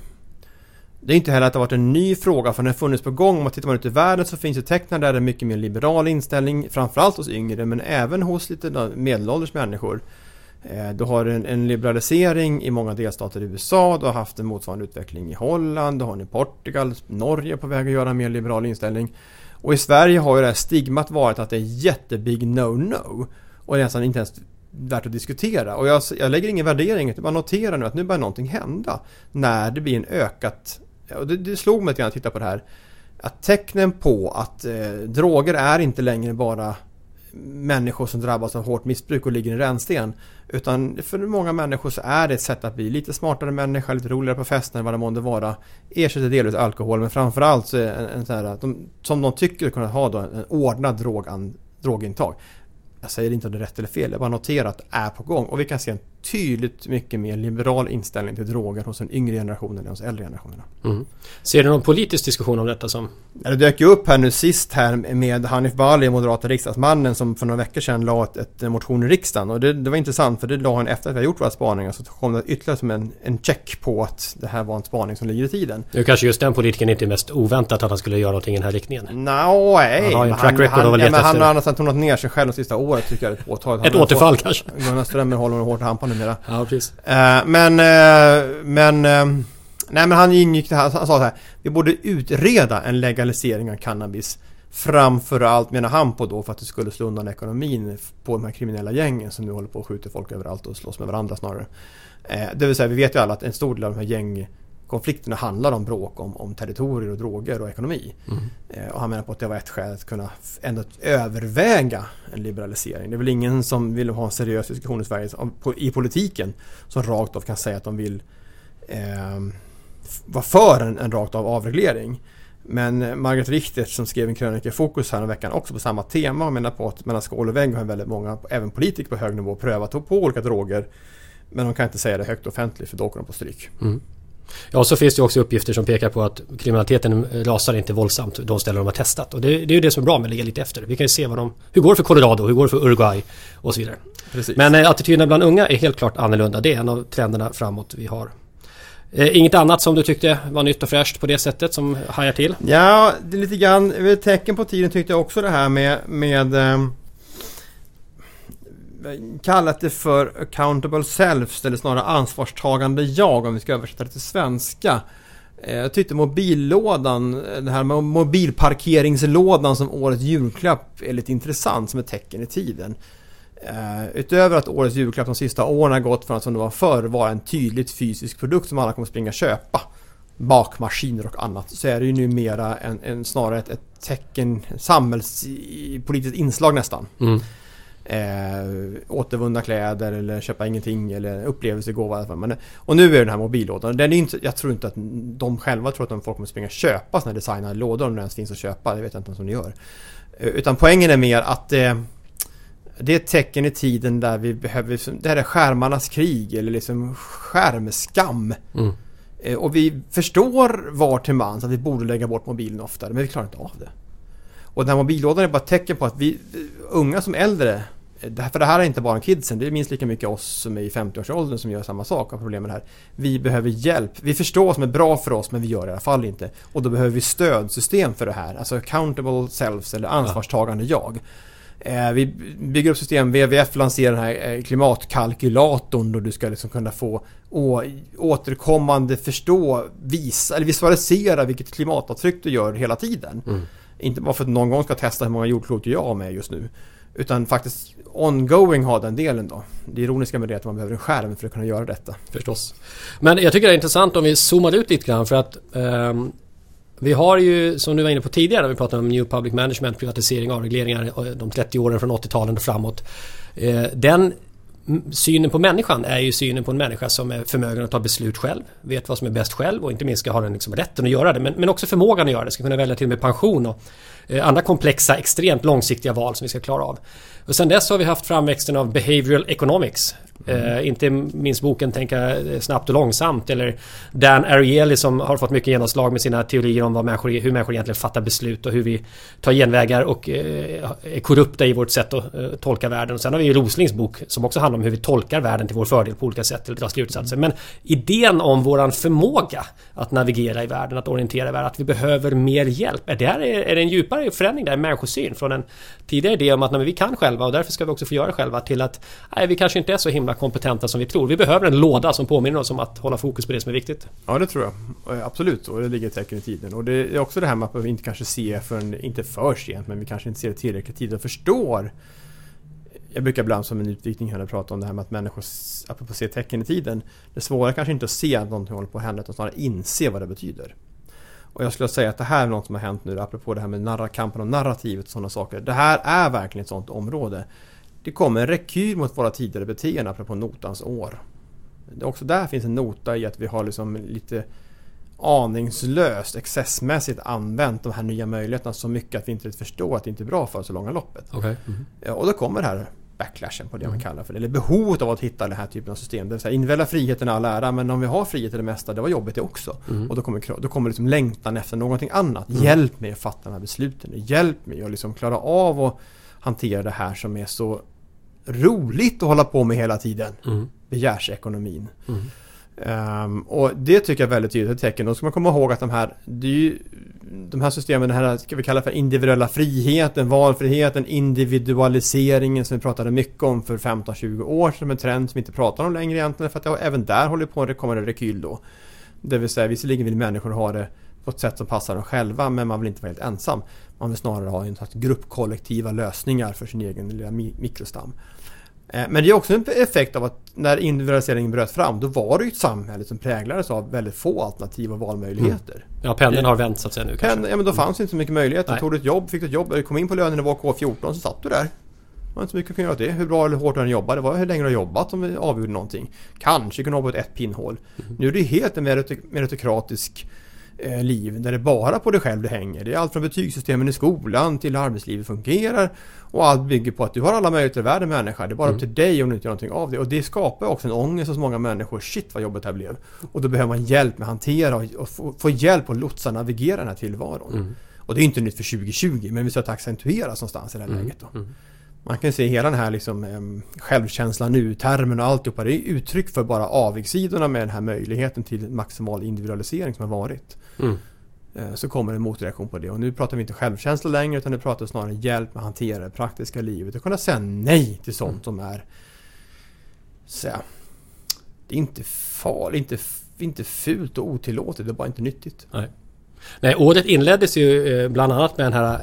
Det är inte heller att det har varit en ny fråga för den har funnits på gång. Om man tittar man ut i världen så finns det tecken där det är mycket mer liberal inställning. Framförallt hos yngre men även hos lite medelålders människor. Eh, du har en, en, liberalisering i många delstater i USA, du har haft en motsvarande utveckling i Holland, du har en i Portugal, Norge på väg att göra en mer liberal inställning. Och i Sverige har ju det här stigmat varit att det är jättebig no-no. Och det är nästan inte ens värt att diskutera. Och jag, jag lägger ingen värdering, jag bara noterar nu att nu börjar någonting hända. När det blir en ökat... Och det, det slog mig lite grann att titta på det här. Att tecknen på att eh, droger är inte längre bara människor som drabbas av hårt missbruk och ligger i rännsten. Utan för många människor så är det ett sätt att bli lite smartare människa, lite roligare på festen, vad det månde vara. Ersätter delvis alkohol men framförallt så är en, en sån här, de, som de tycker kunna ha då, en ordnad drogan, drogintag. Jag säger inte om det är rätt eller fel, jag bara noterar att det är på gång och vi kan se en tydligt mycket mer liberal inställning till droger hos den yngre generationen än hos äldre generationerna. Mm. Ser du någon politisk diskussion om detta som? Det dök ju upp här nu sist här med Hanif Bali, moderata riksdagsmannen som för några veckor sedan la ett, ett motion i riksdagen och det, det, var intressant för det la han efter att vi har gjort våra spaningar så kom det ytterligare som en, en check på att det här var en spaning som ligger i tiden. Nu kanske just den politikern inte är mest oväntat att han skulle göra någonting i den här riktningen. No, nej. Han har ju en track record han, har tonat ner sig själv de sista året tycker jag. Ett, ett återfall kanske? Gunnar Strömmer håller honom hårt i hampan numera. Ja, precis. Eh, men, eh, men... Eh, nej men han ingick det här, han sa så här. Vi borde utreda en legalisering av cannabis. Framförallt menar han på då för att det skulle slå undan ekonomin på de här kriminella gängen som nu håller på att skjuta folk överallt och slåss med varandra snarare. Det vill säga vi vet ju alla att en stor del av de här gängkonflikterna handlar om bråk om, om territorier och droger och ekonomi. Mm. Och han menar på att det var ett skäl att kunna ändå överväga en liberalisering. Det är väl ingen som vill ha en seriös diskussion i Sverige i politiken som rakt av kan säga att de vill eh, vara för en, en rakt av avreglering. Men Margaret Richter som skrev en krönika i Fokus här veckan också på samma tema och menar på att mellan skål och vägg har väldigt många, även politiker på hög nivå, prövat på olika droger. Men de kan inte säga det högt offentligt för då åker de på stryk. Mm. Ja, så finns det också uppgifter som pekar på att kriminaliteten rasar inte våldsamt de ställen de har testat. Och det, det är ju det som är bra med att ligga lite efter. Vi kan ju se vad de, hur går det för Colorado, hur går det för Uruguay och så vidare. Precis. Men eh, attityderna bland unga är helt klart annorlunda. Det är en av trenderna framåt vi har. Eh, inget annat som du tyckte var nytt och fräscht på det sättet som hajar till? Ja, det är lite grann tecken på tiden tyckte jag också det här med, med eh, kallat det för accountable self eller snarare ansvarstagande jag om vi ska översätta det till svenska. Eh, jag tyckte mobillådan, eh, den här mobilparkeringslådan som årets julklapp är lite intressant som ett tecken i tiden. Eh, utöver att årets julklapp de sista åren har gått från att som det var förr vara en tydligt fysisk produkt som alla kommer springa och köpa bakmaskiner och annat så är det ju numera en, en snarare ett, ett tecken, samhällspolitiskt inslag nästan. Mm eh, återvunna kläder eller köpa ingenting eller upplevelsegåva. Men, och nu är den här mobillådan, den är inte, jag tror inte att de själva tror att folk kommer springa och köpa sådana designade lådor om det ens finns att köpa. Det vet jag inte ens om de gör. Eh, utan poängen är mer att eh, det är ett tecken i tiden där vi behöver, det här är skärmarnas krig eller liksom skärmskam. Mm. Eh, och vi förstår var till mans att vi borde lägga bort mobilen oftare men vi klarar inte av det. Och den här mobillådan är bara ett tecken på att vi, unga som äldre, för det här är inte bara kidsen, det är minst lika mycket oss som är i 50-årsåldern som gör samma sak och problem med det här. Vi behöver hjälp. Vi förstår vad som är bra för oss men vi gör det i alla fall inte. Och då behöver vi stödsystem för det här. Alltså accountable selves eller ansvarstagande jag. Eh, vi bygger upp system, WWF lanserar den här eh, klimatkalkylatorn då du ska liksom kunna få återkommande förstå, visa eller visualisera vilket klimatavtryck du gör hela tiden. Mm. Inte bara för att någon gång ska testa hur många jordklot jag har med just nu. Utan faktiskt ongoing ha den delen då. Det ironiska med det är att man behöver en skärm för att kunna göra detta. Förstås. Men jag tycker det är intressant om vi zoomar ut lite grann för att um, Vi har ju, som du var inne på tidigare när vi pratade om New Public Management, privatisering, avregleringar eh, de 30 åren från 80-talen och framåt. Eh, den synen på människan är ju synen på en människa som är förmögen att ta beslut själv, vet vad som är bäst själv och inte minst ska ha den liksom rätten att göra det, men, men också förmågan att göra det, ska kunna välja till och med pension och Eh, andra komplexa, extremt långsiktiga val som vi ska klara av. Och sen dess har vi haft framväxten av behavioral economics Mm. inte minst boken Tänka snabbt och långsamt eller Dan Ariely som har fått mycket genomslag med sina teorier om vad människor, hur människor egentligen fattar beslut och hur vi tar genvägar och eh, är korrupta i vårt sätt att eh, tolka världen. Och sen har vi Roslings bok som också handlar om hur vi tolkar världen till vår fördel på olika sätt eller drar slutsatser. Mm. Men idén om våran förmåga att navigera i världen, att orientera i världen, att vi behöver mer hjälp. Är det, är det en djupare förändring där, människosyn från en tidigare idé om att nej, vi kan själva och därför ska vi också få göra det själva till att nej, vi kanske inte är så himla kompetenta som vi tror. Vi behöver en låda som påminner oss om att hålla fokus på det som är viktigt. Ja, det tror jag. Eh, absolut, och det ligger ett tecken i tiden. Och det är också det här med att vi inte kanske ser förrän, inte för sent, men vi kanske inte ser det tillräckligt tid och förstår jag brukar ibland som en utvikning här prata om det här med att människor, apropå se tecken i tiden, det svåra kanske inte att se att någonting håller på att hända, utan snarare inse vad det betyder. Och jag skulle säga att det här är något som har hänt nu, apropå det här med narra, kampen om narrativet och sådana saker. Det här är verkligen ett sådant område det kommer en rekyl mot våra tidigare beteenden apropå notans år. Det också där finns en nota i att vi har liksom lite aningslöst, excessmässigt använt de här nya möjligheterna så mycket att vi inte förstår att det inte är bra för oss i långa loppet. Okay. Mm. Och då kommer det här backlashen på det mm. man kallar för det. Eller behovet av att hitta den här typen av system. Det vill säga individuella friheten är all ära men om vi har frihet i det mesta, det var jobbigt det också. Mm. Och då kommer, då kommer liksom längtan efter någonting annat. Mm. Hjälp mig att fatta de här besluten. Hjälp mig att liksom klara av att hantera det här som är så roligt att hålla på med hela tiden. Mm. Begärsekonomin. Mm. Um, och det tycker jag är väldigt tydligt ett tecken. Då ska man komma ihåg att de här, ju, de här systemen, den här ska vi kalla för individuella friheten, valfriheten, individualiseringen som vi pratade mycket om för 15-20 år sedan, en trend som vi inte pratar om längre egentligen för att det, även där håller på att komma en rekyl då. Det vill säga visserligen vill människor ha det på ett sätt som passar dem själva men man vill inte vara helt ensam. Man vill snarare ha en slags gruppkollektiva lösningar för sin egen lilla mikrostam. Eh, men det är också en effekt av att när individualiseringen bröt fram då var det ju ett samhälle som präglades av väldigt få alternativa valmöjligheter. Mm. Ja, pendeln har vänt så att säga nu kanske. Pen, ja, men då fanns mm. inte så mycket möjligheter. Nej. Tog du ett jobb, fick du ett jobb, kom in på lönenivå K14 så satt du där. Det var inte så mycket att kunna göra det. Hur bra eller hårt du än jobbade, det var hur länge du har jobbat som avgjorde någonting. Kanske kunde ha på ett pinnhål. Mm. Nu är det helt en meritokratisk Eh, liv där det bara på dig själv det hänger. Det är allt från betygssystemen i skolan till hur arbetslivet fungerar och allt bygger på att du har alla möjligheter i världen människa. Det är bara mm. upp till dig om du inte gör någonting av det. Och det skapar också en ångest hos många människor. Shit vad jobbet här blev. Och då behöver man hjälp med att hantera och, få, få, hjälp att lotsa navigera den här tillvaron. Mm. Och det är inte nytt för 2020 men vi ska att accentueras någonstans i det här mm. läget. Då. Man kan se hela den här liksom, eh, självkänsla nu-termen och alltihopa. Det är uttryck för bara avigsidorna med den här möjligheten till maximal individualisering som har varit. Mm. Eh, så kommer en motreaktion på det. Och nu pratar vi inte självkänsla längre utan nu pratar vi snarare hjälp med att hantera det praktiska livet och kunna säga nej till sånt mm. som är så, Det är inte farligt, inte, inte fult och otillåtet, det är bara inte nyttigt. Nej. Nej, året inleddes ju eh, bland annat med den här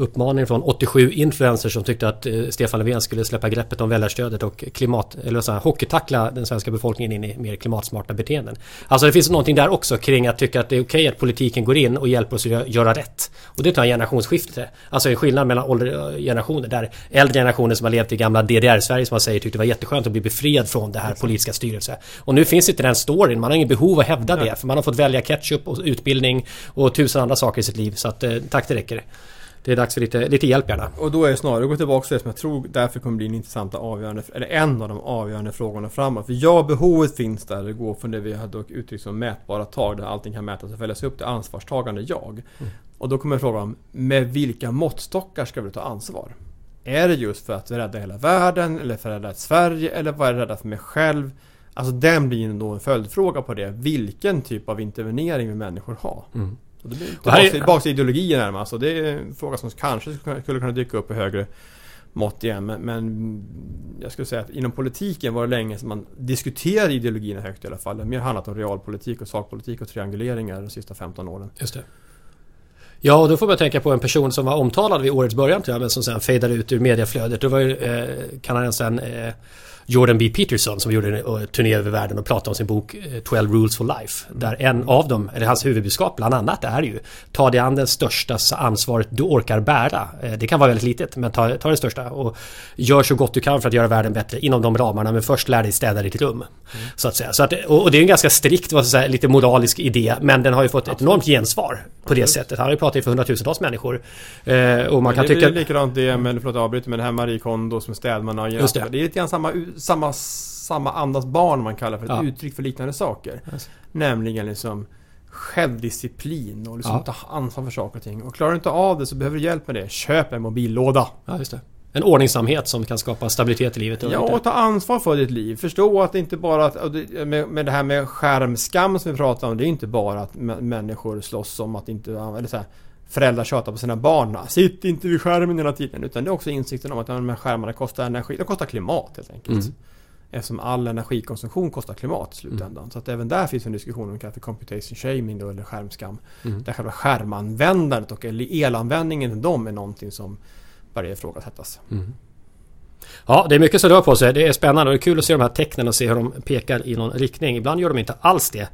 uppmaning från 87 influencers som tyckte att eh, Stefan Löfven skulle släppa greppet om väljarstödet och klimat, eller så här, hockeytackla den svenska befolkningen in i mer klimatsmarta beteenden. Alltså det finns någonting där också kring att tycka att det är okej att politiken går in och hjälper oss att göra rätt. Och det tar en generationsskifte. Alltså en skillnad mellan generationer där äldre generationer som har levt i gamla DDR-Sverige som man säger tyckte det var jätteskönt att bli befriad från det här politiska styrelse. Och nu finns inte den storyn, man har ingen behov att hävda det för man har fått välja ketchup och utbildning och tusen andra saker i sitt liv. Så att eh, tack det räcker det är dags för lite, lite hjälp gärna. Och då är det snarare att gå tillbaka till det som jag tror därför kommer bli en intressanta avgörande, eller en av de avgörande frågorna framåt. För ja, behovet finns där. Det går från det vi hade uttryckt som mätbara tag, där allting kan mätas och följas upp, till ansvarstagande jag. Mm. Och då kommer frågan, med vilka måttstockar ska vi ta ansvar? Är det just för att rädda hela världen, eller för att rädda Sverige, eller vad är det rädda för mig själv? Alltså den blir då en följdfråga på det. Vilken typ av intervenering vill människor ha? Mm. Och det blir tillbaka, tillbaka till ideologin närmast. Och det är en fråga som kanske skulle kunna dyka upp i högre mått igen. Men, men, jag skulle säga att inom politiken var det länge som man diskuterade ideologierna högt i alla fall. Det har mer handlat om realpolitik och sakpolitik och trianguleringar de sista 15 åren. Just det. Ja, och då får man tänka på en person som var omtalad vid årets början tror jag, men som sen fejdade ut ur mediaflödet. Det var ju eh, kanadensaren eh, Jordan B. Peterson som gjorde en turné över världen och pratade om sin bok 12 Rules for Life. Där en av dem, eller hans huvudbudskap bland annat, är ju ta dig an det största ansvaret du orkar bära. Det kan vara väldigt litet, men ta, ta det största och gör så gott du kan för att göra världen bättre inom de ramarna. Men först lär dig städa ditt rum. Mm. Så att säga. Så att, och det är en ganska strikt, vad säga, lite moralisk idé, men den har ju fått ett enormt gensvar på det sättet. Han har ju pratat inför hundratusentals människor. och man kan det tycka... Det är likadant det med, förlåt jag avbryter, med det här Marie Kondo som städman Just det. det är lite grann samma, samma, samma andas barn man kallar för ett ja. uttryck för liknande saker. Yes. Nämligen liksom självdisciplin och liksom ja. ta ansvar för saker och ting. Och klarar du inte av det så behöver du hjälp med det. Köp en mobillåda. Ja, just det. En ordningsamhet som kan skapa stabilitet i livet. Ja, och ta ansvar för ditt liv. Förstå att det inte bara att, med, det här med skärmskam som vi pratar om. Det är inte bara att människor slåss om att inte... Eller så här, föräldrar tjatar på sina barn. Sitt inte vid skärmen hela tiden. Utan det är också insikten om att de här skärmarna kostar energi. De kostar klimat helt enkelt. Mm. Eftersom all energikonsumtion kostar klimat i slutändan. Mm. Så att även där finns en diskussion om det för computation shaming då, eller skärmskam. Mm. Där själva skärmanvändandet och elanvändningen i dem är någonting som börjar ifrågasättas. Mm. Ja, det är mycket som rör på sig. Det är spännande och det är kul att se de här tecknen och se hur de pekar i någon riktning. Ibland gör de inte alls det.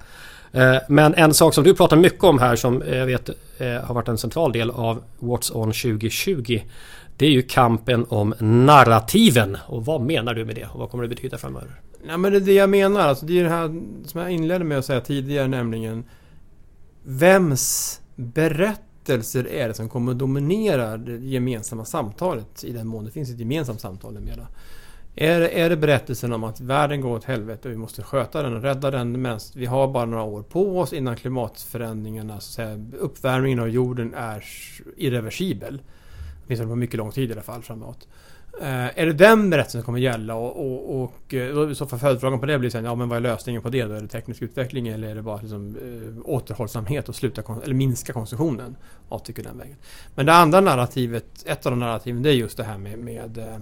Eh, men en sak som du pratar mycket om här som eh, jag vet eh, har varit en central del av What's On 2020 det är ju kampen om narrativen. Och vad menar du med det? Och vad kommer det betyda framöver? Ja, men det är det jag menar. Alltså, det är det här som jag inledde med att säga tidigare nämligen Vems berättelser är det som kommer att dominera det gemensamma samtalet i den mån det finns ett gemensamt samtal numera? Är, är det berättelsen om att världen går åt helvete och vi måste sköta den och rädda den medan vi har bara några år på oss innan klimatförändringarna, så att säga, uppvärmningen av jorden är irreversibel. Åtminstone på mycket lång tid i alla fall framåt. Eh, är det den berättelsen som kommer gälla och, och, och eh, och så får följdfrågan på det blir sen, ja men vad är lösningen på det då? Är det teknisk utveckling eller är det bara liksom, eh, återhållsamhet och sluta eller minska konsumtionen? Jag tycker den vägen. Men det andra narrativet, ett av de narrativen, det är just det här med, med eh,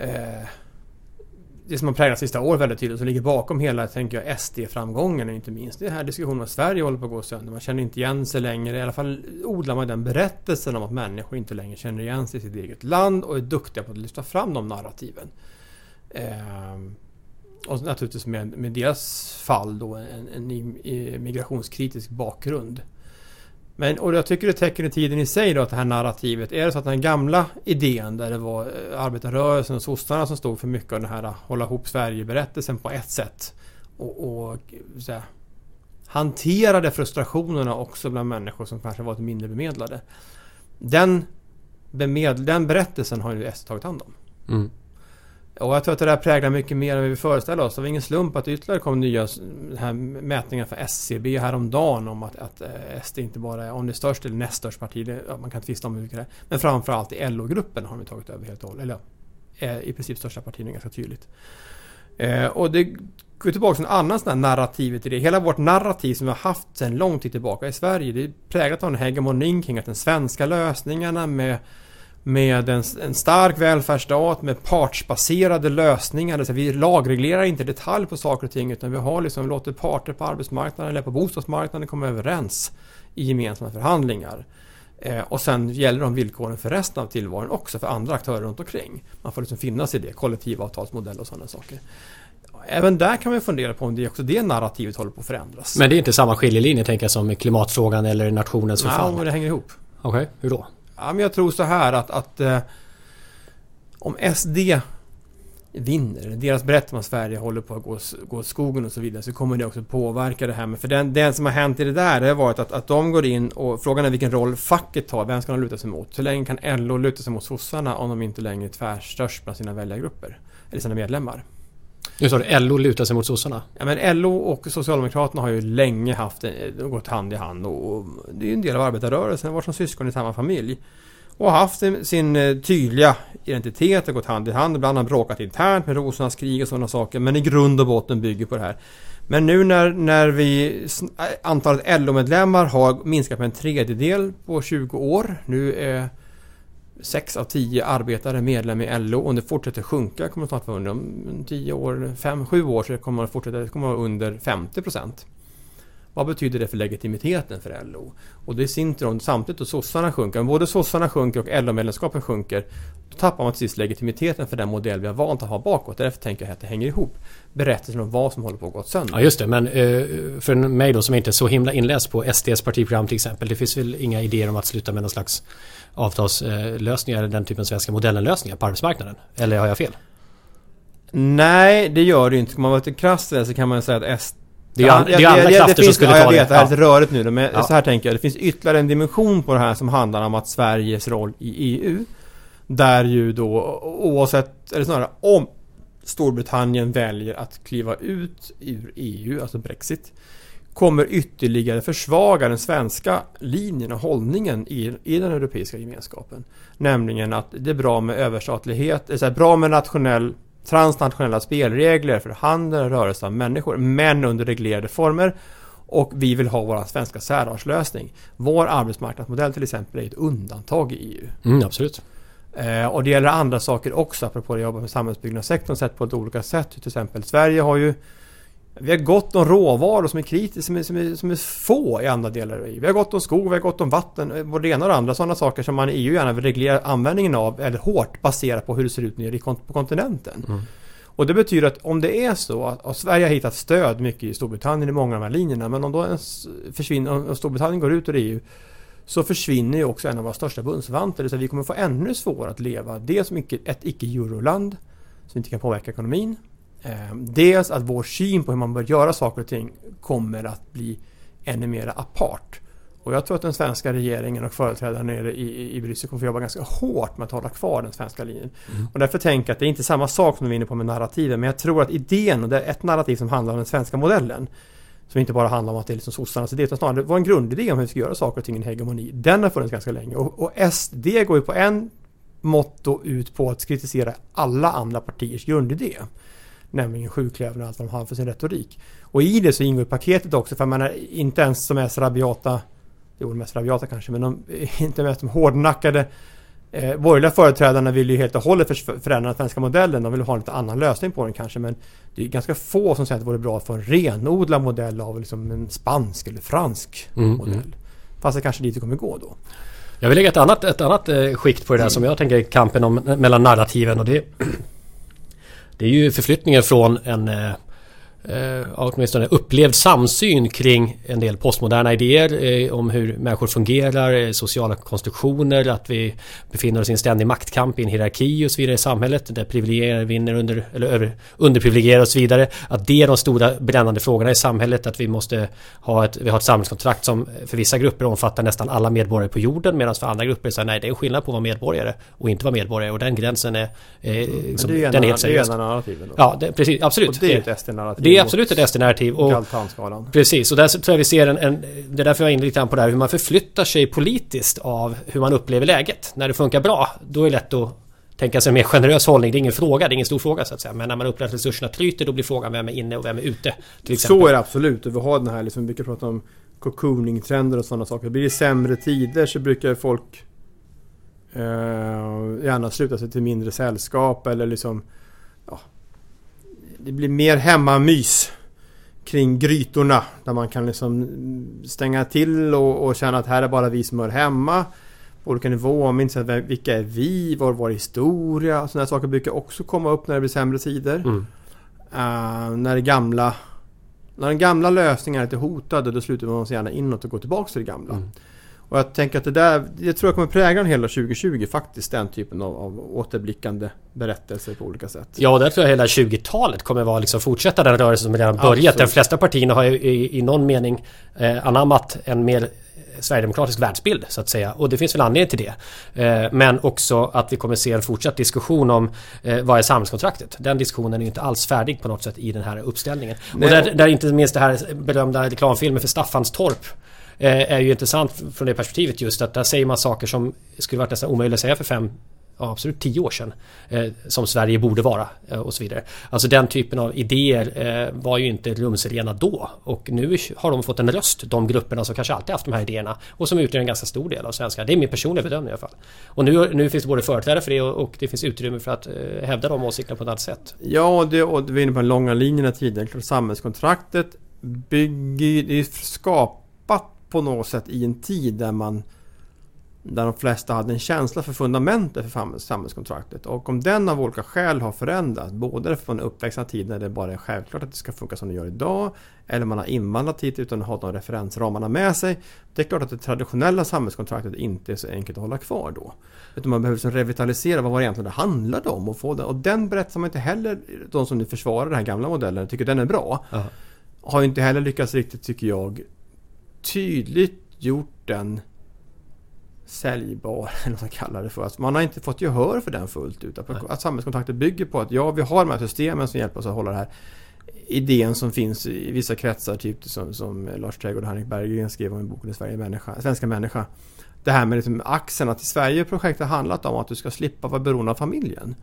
eh, det som har präglat sista året väldigt tydligt, som ligger bakom hela, tänker jag, SD-framgången inte minst. Det här diskussionen om att Sverige håller på att gå sönder. Man känner inte igen sig längre. I alla fall odlar man den berättelsen om att människor inte längre känner igen sig i sitt eget land och är duktiga på att lyfta fram de narrativen. Eh, och naturligtvis med, med deras fall då en, en migrationskritisk bakgrund. Men, och jag tycker det täcker i tiden i sig då att det här narrativet. Är det så att den gamla idén där det var eh, arbetarrörelsen och sossarna som stod för mycket av den här eh, hålla ihop Sverige-berättelsen på ett sätt. Och, och eh, så här, hanterade frustrationerna också bland människor som kanske varit mindre bemedlade. Den, bemed, den berättelsen har ju SD tagit hand om. Mm. Och jag tror att det där präglar mycket mer än vi föreställer oss. Det var ingen slump att det ytterligare kom nya här mätningar för SCB häromdagen om att, att eh, SD inte bara är om det är störst eller näst störst parti. Det, man kan tvista om hur mycket det är. Men framförallt i LO-gruppen har de tagit över helt och hållet. Eller ja, i princip största partierna ganska tydligt. Eh, och det går tillbaka till en annan sån här narrativ till det. Hela vårt narrativ som vi har haft sedan lång tid tillbaka i Sverige. Det är präglat av en hegemonin kring att den svenska lösningarna med med en, en stark välfärdsstat med partsbaserade lösningar. Så vi lagreglerar inte detalj på saker och ting utan vi har liksom låter parter på arbetsmarknaden eller på bostadsmarknaden komma överens i gemensamma förhandlingar. Eh, och sen gäller de villkoren för resten av tillvaron också för andra aktörer runt omkring. Man får liksom finnas i det, kollektivavtalsmodell och sådana saker. Även där kan man fundera på om det också det narrativet håller på att förändras. Men det är inte samma skiljelinje tänker jag som klimatfrågan eller nationens förfall? Men det hänger ihop. Okej, okay, hur då? Ja, men jag tror så här att, att eh, om SD vinner, deras berättelse om att Sverige håller på att gå, gå skogen och så vidare, så kommer det också påverka det här. Men för den, det som har hänt i det där, det har varit att, att de går in och frågan är vilken roll facket tar, vem ska de luta sig mot? Hur länge kan LO luta sig mot sossarna om de inte längre är tvärstörst bland sina väljargrupper? Eller sina medlemmar? Nu sa du LO lutar sig mot sossarna? Ja men LO och Socialdemokraterna har ju länge haft, eh, gått hand i hand och det är ju en del av arbetarrörelsen, varit som syskon i samma familj. Och haft sin eh, tydliga identitet och gått hand i hand. Ibland har bråkat internt med rosornas krig och sådana saker. Men i grund och botten bygger på det här. Men nu när, när vi eh, antalet LO-medlemmar har minskat med en tredjedel på 20 år. Nu är 6 av 10 arbetare medlem i LO. Om det fortsätter sjunka kommer det snart vara under om 10 år, 5-7 år så kommer det fortsätta, det kommer vara under 50 procent. Vad betyder det för legitimiteten för LO? Och det är sin tur, samtidigt att sossarna sjunker, om både sossarna sjunker och LO-medlemskapen sjunker, då tappar man till sist legitimiteten för den modell vi har valt att ha bakåt. Därför tänker jag att det hänger ihop. Berättelsen om vad som håller på att gå sönder. Ja just det, men eh, för mig då som inte är så himla inläst på SDs partiprogram till exempel. Det finns väl inga idéer om att sluta med någon slags avtalslösningar, den typen av svenska modellen-lösningar på arbetsmarknaden? Eller har jag fel? Nej, det gör det inte. Om man vara lite krasst så kan man säga att S det är ja, andra det, krafter det, som skulle ja, ta jag vet, det. det här är lite rörigt nu men ja. så här tänker jag. Det finns ytterligare en dimension på det här som handlar om att Sveriges roll i EU Där ju då oavsett, eller snarare om Storbritannien väljer att kliva ut ur EU, alltså Brexit kommer ytterligare försvaga den svenska linjen och hållningen i, i den europeiska gemenskapen. Nämligen att det är bra med överstatlighet, det är bra med nationell transnationella spelregler för handel och rörelse av människor, men under reglerade former. Och vi vill ha vår svenska särartslösning. Vår arbetsmarknadsmodell till exempel är ett undantag i EU. Mm, absolut. Eh, och det gäller andra saker också, apropå att jobba med samhällsbyggnadssektorn sett på ett olika sätt. Till exempel Sverige har ju vi har gott om råvaror som är kritiska, som är, som är, som är få i andra delar av EU. Vi har gott om skog, vi har gott om vatten, både det ena och det andra. Sådana saker som man i EU gärna vill reglera användningen av, eller hårt baserat på hur det ser ut nere på kontinenten. Mm. Och det betyder att om det är så att Sverige har hittat stöd mycket i Storbritannien i många av de här linjerna, men om då försvinner, om Storbritannien går ut ur EU så försvinner ju också en av våra största bundsförvanter. Så vi kommer få ännu svårare att leva. Dels som ett icke-euroland som inte kan påverka ekonomin. Eh, dels att vår syn på hur man bör göra saker och ting kommer att bli ännu mer apart. Och jag tror att den svenska regeringen och företrädare nere i, i Bryssel kommer att jobba ganska hårt med att hålla kvar den svenska linjen. Mm. Och därför tänker jag att det är inte samma sak som vi är inne på med narrativen. Men jag tror att idén, och det är ett narrativ som handlar om den svenska modellen. Som inte bara handlar om att det är liksom sossarnas idé, utan snarare det var en grundidé om hur vi ska göra saker och ting i en hegemoni. Den har funnits ganska länge. Och, och SD går ju på en motto ut på att kritisera alla andra partiers grundidé. Nämligen sjuklövern och allt de har för sin retorik. Och i det så ingår paketet också, för man är inte ens som mest rabiata, jo mest rabiata kanske, men de inte mest de hårdnackade eh, borgerliga företrädarna vill ju helt och hållet förändra den svenska modellen. De vill ha en lite annan lösning på den kanske, men det är ganska få som säger att det vore bra att få en renodlad modell av liksom en spansk eller fransk mm, modell. Mm. Fast det kanske dit kommer gå då. Jag vill lägga ett annat, ett annat eh, skikt på det där mm. som jag tänker kampen om, mellan narrativen och det det är ju förflyttningen från en eh, eh, eh, åtminstone upplevd samsyn kring en del postmoderna idéer eh, om hur människor fungerar, eh, sociala konstruktioner, att vi befinner oss i en ständig maktkamp i en hierarki och så vidare i samhället där privilegierade vinner under, eller över, underprivilegierade och så vidare. Att det är de stora brännande frågorna i samhället, att vi måste ha ett, vi har ett samhällskontrakt som för vissa grupper omfattar nästan alla medborgare på jorden medan för andra grupper så nej det är en skillnad på att vara medborgare och inte vara medborgare och den gränsen är, eh, liksom, är, den är helt seriös. Det är en narrativen. Ja, det, precis, absolut. Och det är ett SD-narrativ det är absolut ett SD-narrativ. Och, precis, och där tror jag vi ser en, en... Det är därför jag är inne lite på det här hur man förflyttar sig politiskt av hur man upplever läget. När det funkar bra, då är det lätt att tänka sig en mer generös hållning. Det är ingen fråga, det är ingen stor fråga så att säga. Men när man upplever att resurserna tryter då blir frågan vem är inne och vem är ute. Så är det absolut. Och vi har den här liksom, vi brukar prata om cocooning-trender och sådana saker. Blir det sämre tider så brukar folk eh, gärna sluta sig till mindre sällskap eller liksom det blir mer hemmamys kring grytorna. Där man kan liksom stänga till och, och känna att här är bara vi som hör hemma. På olika nivåer. Minns att vilka är vi? Var vår historia? Sådana saker brukar också komma upp när det blir sämre tider. Mm. Uh, när det gamla när den gamla lösningen är lite hotade då slutar man gärna inåt och går tillbaka till det gamla. Mm. Och jag tänker att det där, jag tror jag kommer prägla hela 2020 faktiskt, den typen av, av återblickande berättelser på olika sätt. Ja, och där tror jag hela 20-talet kommer vara liksom fortsätta den rörelse som redan börjat. Absolut. De flesta partierna har ju i, i någon mening eh, anammat en mer sverigedemokratisk världsbild så att säga. Och det finns väl anledning till det. Eh, men också att vi kommer se en fortsatt diskussion om eh, vad är samhällskontraktet? Den diskussionen är inte alls färdig på något sätt i den här uppställningen. Nej. Och där, där inte minst det här berömda reklamfilmen för Staffanstorp Eh, Eh, är ju intressant från det perspektivet just att där säger man saker som skulle varit nästan omöjligt att säga för fem ja, absolut tio år sedan eh, som Sverige borde vara eh, och så vidare. Alltså den typen av idéer eh, var ju inte rumsrena då och nu har de fått en röst, de grupperna som kanske alltid haft de här idéerna och som utgör en ganska stor del av svenska. Det är min personliga bedömning i alla fall. Och nu, nu finns det både företrädare för det och, och det finns utrymme för att eh, hävda de åsikterna på ett annat sätt. Ja, och, det, och vi är inne på den långa linjen tidigare. Samhällskontraktet bygger, det skapar på något sätt i en tid där man där de flesta hade en känsla för fundamentet för samhällskontraktet. Och om den av olika skäl har förändrats, både från uppväxta tid när det bara är självklart att det ska funka som det gör idag, eller man har invandrat hit utan att ha de referensramarna med sig. Det är klart att det traditionella samhällskontraktet inte är så enkelt att hålla kvar då. Utan man behöver liksom revitalisera vad var det egentligen det handlade om. Och, få den. och den berättar man inte heller, de som nu försvarar den här gamla modellen, tycker den är bra. Aha. Har inte heller lyckats riktigt, tycker jag, tydligt gjort den säljbar, eller vad man kallar det för. Alltså man har inte fått gehör för den fullt ut. Att, att samhällskontraktet bygger på att ja, vi har de här systemen som hjälper oss att hålla det här idén som finns i vissa kretsar, typ som, som Lars Trädgård och Henrik Berggren skrev om i boken Sverige människa, Svenska människa. Det här med liksom axeln, att i Sverige projektet handlat om att du ska slippa vara beroende av familjen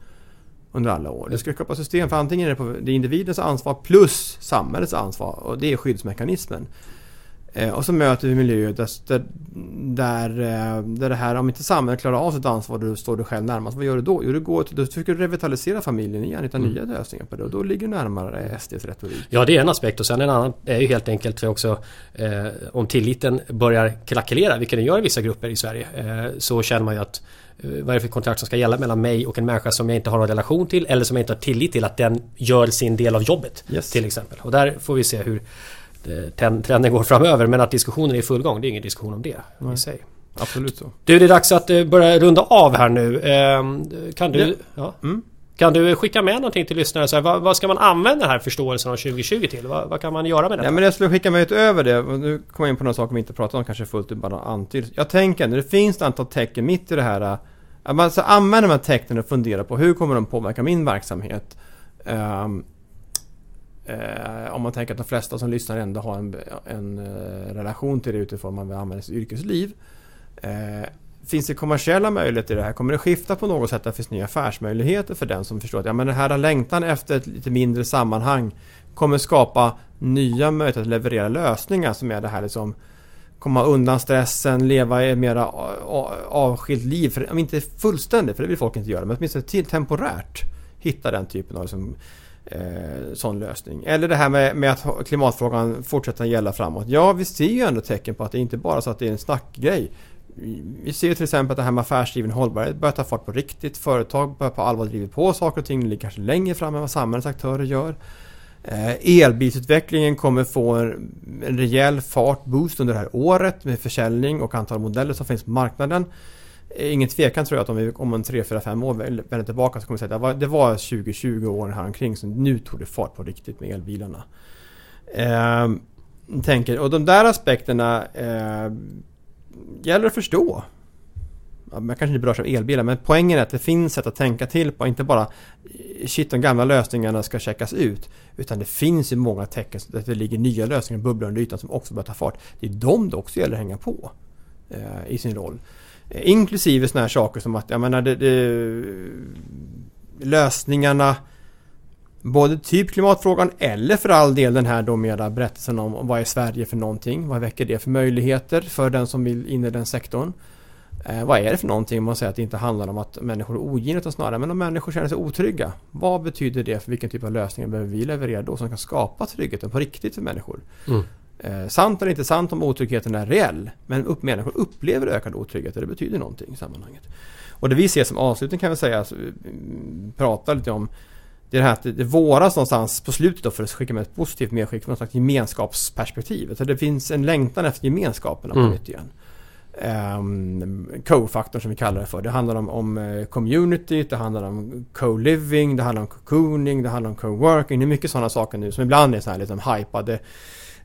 under alla år. Det ska skapa system för antingen är det, på, det är individens ansvar plus samhällets ansvar och det är skyddsmekanismen. Eh, och så möter vi miljöer där, där, eh, där det här, om inte samhället klarar av sitt ansvar, då står du själv närmast. Vad gör du då? Jo, du går då försöker du revitalisera familjen igen, hitta mm. nya lösningar på det. Och då ligger du närmare SDs retorik. Ja, det är en aspekt. Och sen en annan är ju helt enkelt också eh, om tilliten börjar krackelera, vilket den gör i vissa grupper i Sverige, eh, så känner man ju att eh, vad är det för kontrakt som ska gälla mellan mig och en människa som jag inte har någon relation till eller som jag inte har tillit till att den gör sin del av jobbet. Yes. Till exempel. Och där får vi se hur trenden går framöver. Men att diskussionen är i full gång, det är ingen diskussion om det Nej. i sig. Absolut så. Du, det är dags att eh, börja runda av här nu. Ehm, kan du... Ja. ja. Mm. Kan du skicka med någonting till lyssnare? Så här, vad, vad, ska man använda den här förståelsen av 2020 till? Vad, vad kan man göra med det? Ja, men jag skulle skicka med utöver det. Nu kommer jag in på några saker vi inte pratat om kanske fullt ut bara antyds. Jag tänker när det finns ett antal tecken mitt i det här. Att man ska använda de här tecknen och fundera på hur kommer de påverka min verksamhet? Um, Eh, om man tänker att de flesta som lyssnar ändå har en, en eh, relation till det utifrån man vill använda sitt yrkesliv. Eh, finns det kommersiella möjligheter i det här? Kommer det skifta på något sätt? Att det finns nya affärsmöjligheter för den som förstår att ja, men den här längtan efter ett lite mindre sammanhang kommer skapa nya möjligheter att leverera lösningar som är det här liksom komma undan stressen, leva ett mera avskilt liv. För, om inte fullständigt, för det vill folk inte göra, men åtminstone temporärt hitta den typen av liksom, eh, sån lösning. Eller det här med, med att klimatfrågan fortsätter gälla framåt. Ja, vi ser ju ändå tecken på att det inte bara är så att det är en snackgrej. Vi ser till exempel att det här med affärsdriven hållbarhet börjar ta fart på riktigt. Företag börjar på allvar driva på saker och ting. Det ligger kanske längre fram än vad samhällets aktörer gör. Eh, elbilsutvecklingen kommer få en, en rejäl fartboost under det här året med försäljning och antal modeller som finns på marknaden ingen tvekan tror jag att om vi om en 3, 4, 5 år vänder tillbaka så kommer vi säga att det var, det var 20-20 här omkring som nu tog det fart på riktigt med elbilarna. Eh, tänker, och de där aspekterna eh, gäller att förstå. Man kanske inte berörs av elbilar men poängen är att det finns sätt att tänka till på. Inte bara shit de gamla lösningarna ska checkas ut. Utan det finns ju många tecken att det ligger nya lösningar bubblar under ytan som också börjar ta fart. Det är de det också gäller att hänga på eh, i sin roll. Eh, inklusive sådana här saker som att, jag menar, det, det, lösningarna Både typ klimatfrågan eller för all del den här då mera berättelsen om vad är Sverige för någonting? Vad väcker det för möjligheter för den som vill in i den sektorn? Eh, vad är det för någonting om man säger att det inte handlar om att människor är ogina utan snarare men om människor känner sig otrygga. Vad betyder det för vilken typ av lösningar behöver vi leverera då som kan skapa tryggheten på riktigt för människor? Mm. Eh, sant eller inte sant om otryggheten är reell. Men upp, människor upplever ökad otrygghet och det betyder någonting i sammanhanget. Och det vi ser som avslutning kan vi säga, alltså, prata lite om det är det här att det våras någonstans på slutet då för att skicka med ett positivt medskick, något slags gemenskapsperspektiv. Så det finns en längtan efter gemenskaperna på mm. nytt igen. Um, Co-faktorn som vi kallar det för. Det handlar om, om eh, community, det handlar om co-living, det handlar om cocooning, det handlar om co-working. Det är mycket sådana saker nu som ibland är så här liksom hypade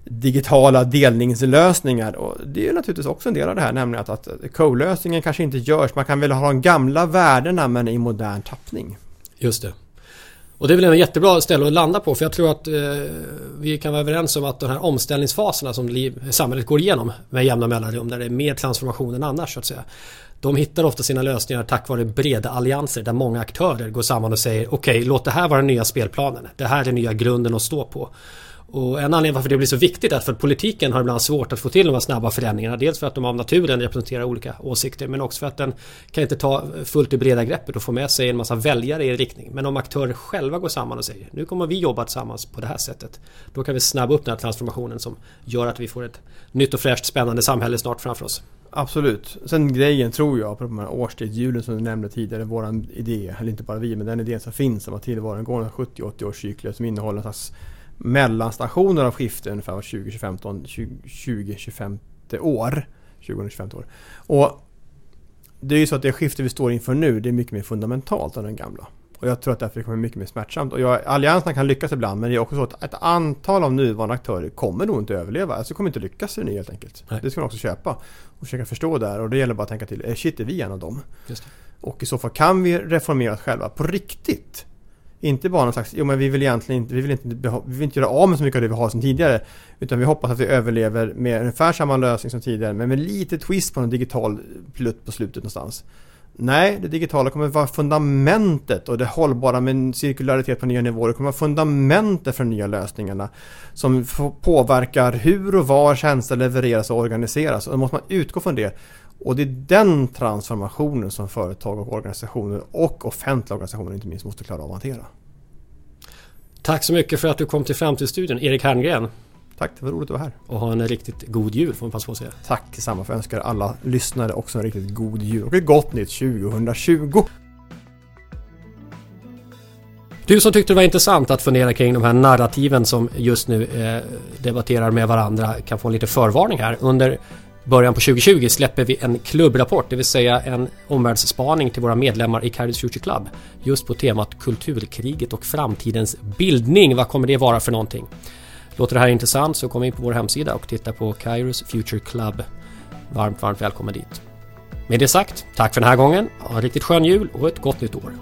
digitala delningslösningar. Och det är naturligtvis också en del av det här, nämligen att, att co-lösningen kanske inte görs. Man kan väl ha de gamla värdena men i modern tappning. Just det. Och det är väl en jättebra ställe att landa på för jag tror att eh, vi kan vara överens om att de här omställningsfaserna som liv, samhället går igenom med jämna mellanrum där det är mer transformation än annars så att säga. De hittar ofta sina lösningar tack vare breda allianser där många aktörer går samman och säger okej okay, låt det här vara den nya spelplanen. Det här är den nya grunden att stå på. Och en anledning varför det blir så viktigt är för att politiken har ibland svårt att få till de här snabba förändringarna. Dels för att de av naturen representerar olika åsikter men också för att den kan inte ta fullt det breda greppet och få med sig en massa väljare i en riktning. Men om aktörer själva går samman och säger nu kommer vi jobba tillsammans på det här sättet. Då kan vi snabba upp den här transformationen som gör att vi får ett nytt och fräscht spännande samhälle snart framför oss. Absolut. Sen grejen tror jag på de här årstidshjulen som du nämnde tidigare, våran idé, eller inte bara vi, men den idén som finns om att tillvaron går 70-80 års cykler som innehåller en slags mellanstationer av skifte ungefär var 20-25 år. 20-25 år. Och det är ju så att det skifte vi står inför nu, det är mycket mer fundamentalt än den gamla. Och jag tror att därför kommer mycket mer smärtsamt. Och jag, allianserna kan lyckas ibland men det är också så att ett antal av nuvarande aktörer kommer nog inte överleva. Alltså kommer inte lyckas i det helt enkelt. Nej. Det ska man också köpa. Och försöka förstå det här. Och det gäller bara att tänka till, eh, shit är vi en av dem? Och i så fall kan vi reformera oss själva på riktigt? Inte bara någon slags, jo men vi vill egentligen inte, vi vill inte, vi vill inte göra av med så mycket av det vi har sedan tidigare. Utan vi hoppas att vi överlever med ungefär samma lösning som tidigare men med lite twist på en digital plutt på slutet någonstans. Nej, det digitala kommer vara fundamentet och det hållbara med cirkularitet på nya nivåer kommer vara fundamentet för de nya lösningarna som påverkar hur och var tjänster levereras och organiseras. Och då måste man utgå från det. Och det är den transformationen som företag och organisationer och offentliga organisationer inte minst måste klara av att hantera. Tack så mycket för att du kom till Framtidsstudion, Erik Herngren. Tack, det var roligt att vara här. Och ha en riktigt god jul får man passa på att säga. Tack detsamma, för jag önskar alla lyssnare också en riktigt god jul och ett gott nytt 2020. Du som tyckte det var intressant att fundera kring de här narrativen som just nu eh, debatterar med varandra kan få en lite förvarning här. Under början på 2020 släpper vi en klubbrapport, det vill säga en omvärldsspaning till våra medlemmar i Kairos Future Club. Just på temat kulturkriget och framtidens bildning. Vad kommer det vara för någonting? Låter det här intressant så kom in på vår hemsida och titta på Kairos Future Club. Varmt, varmt välkommen dit. Med det sagt, tack för den här gången. Ha en riktigt skön jul och ett gott nytt år.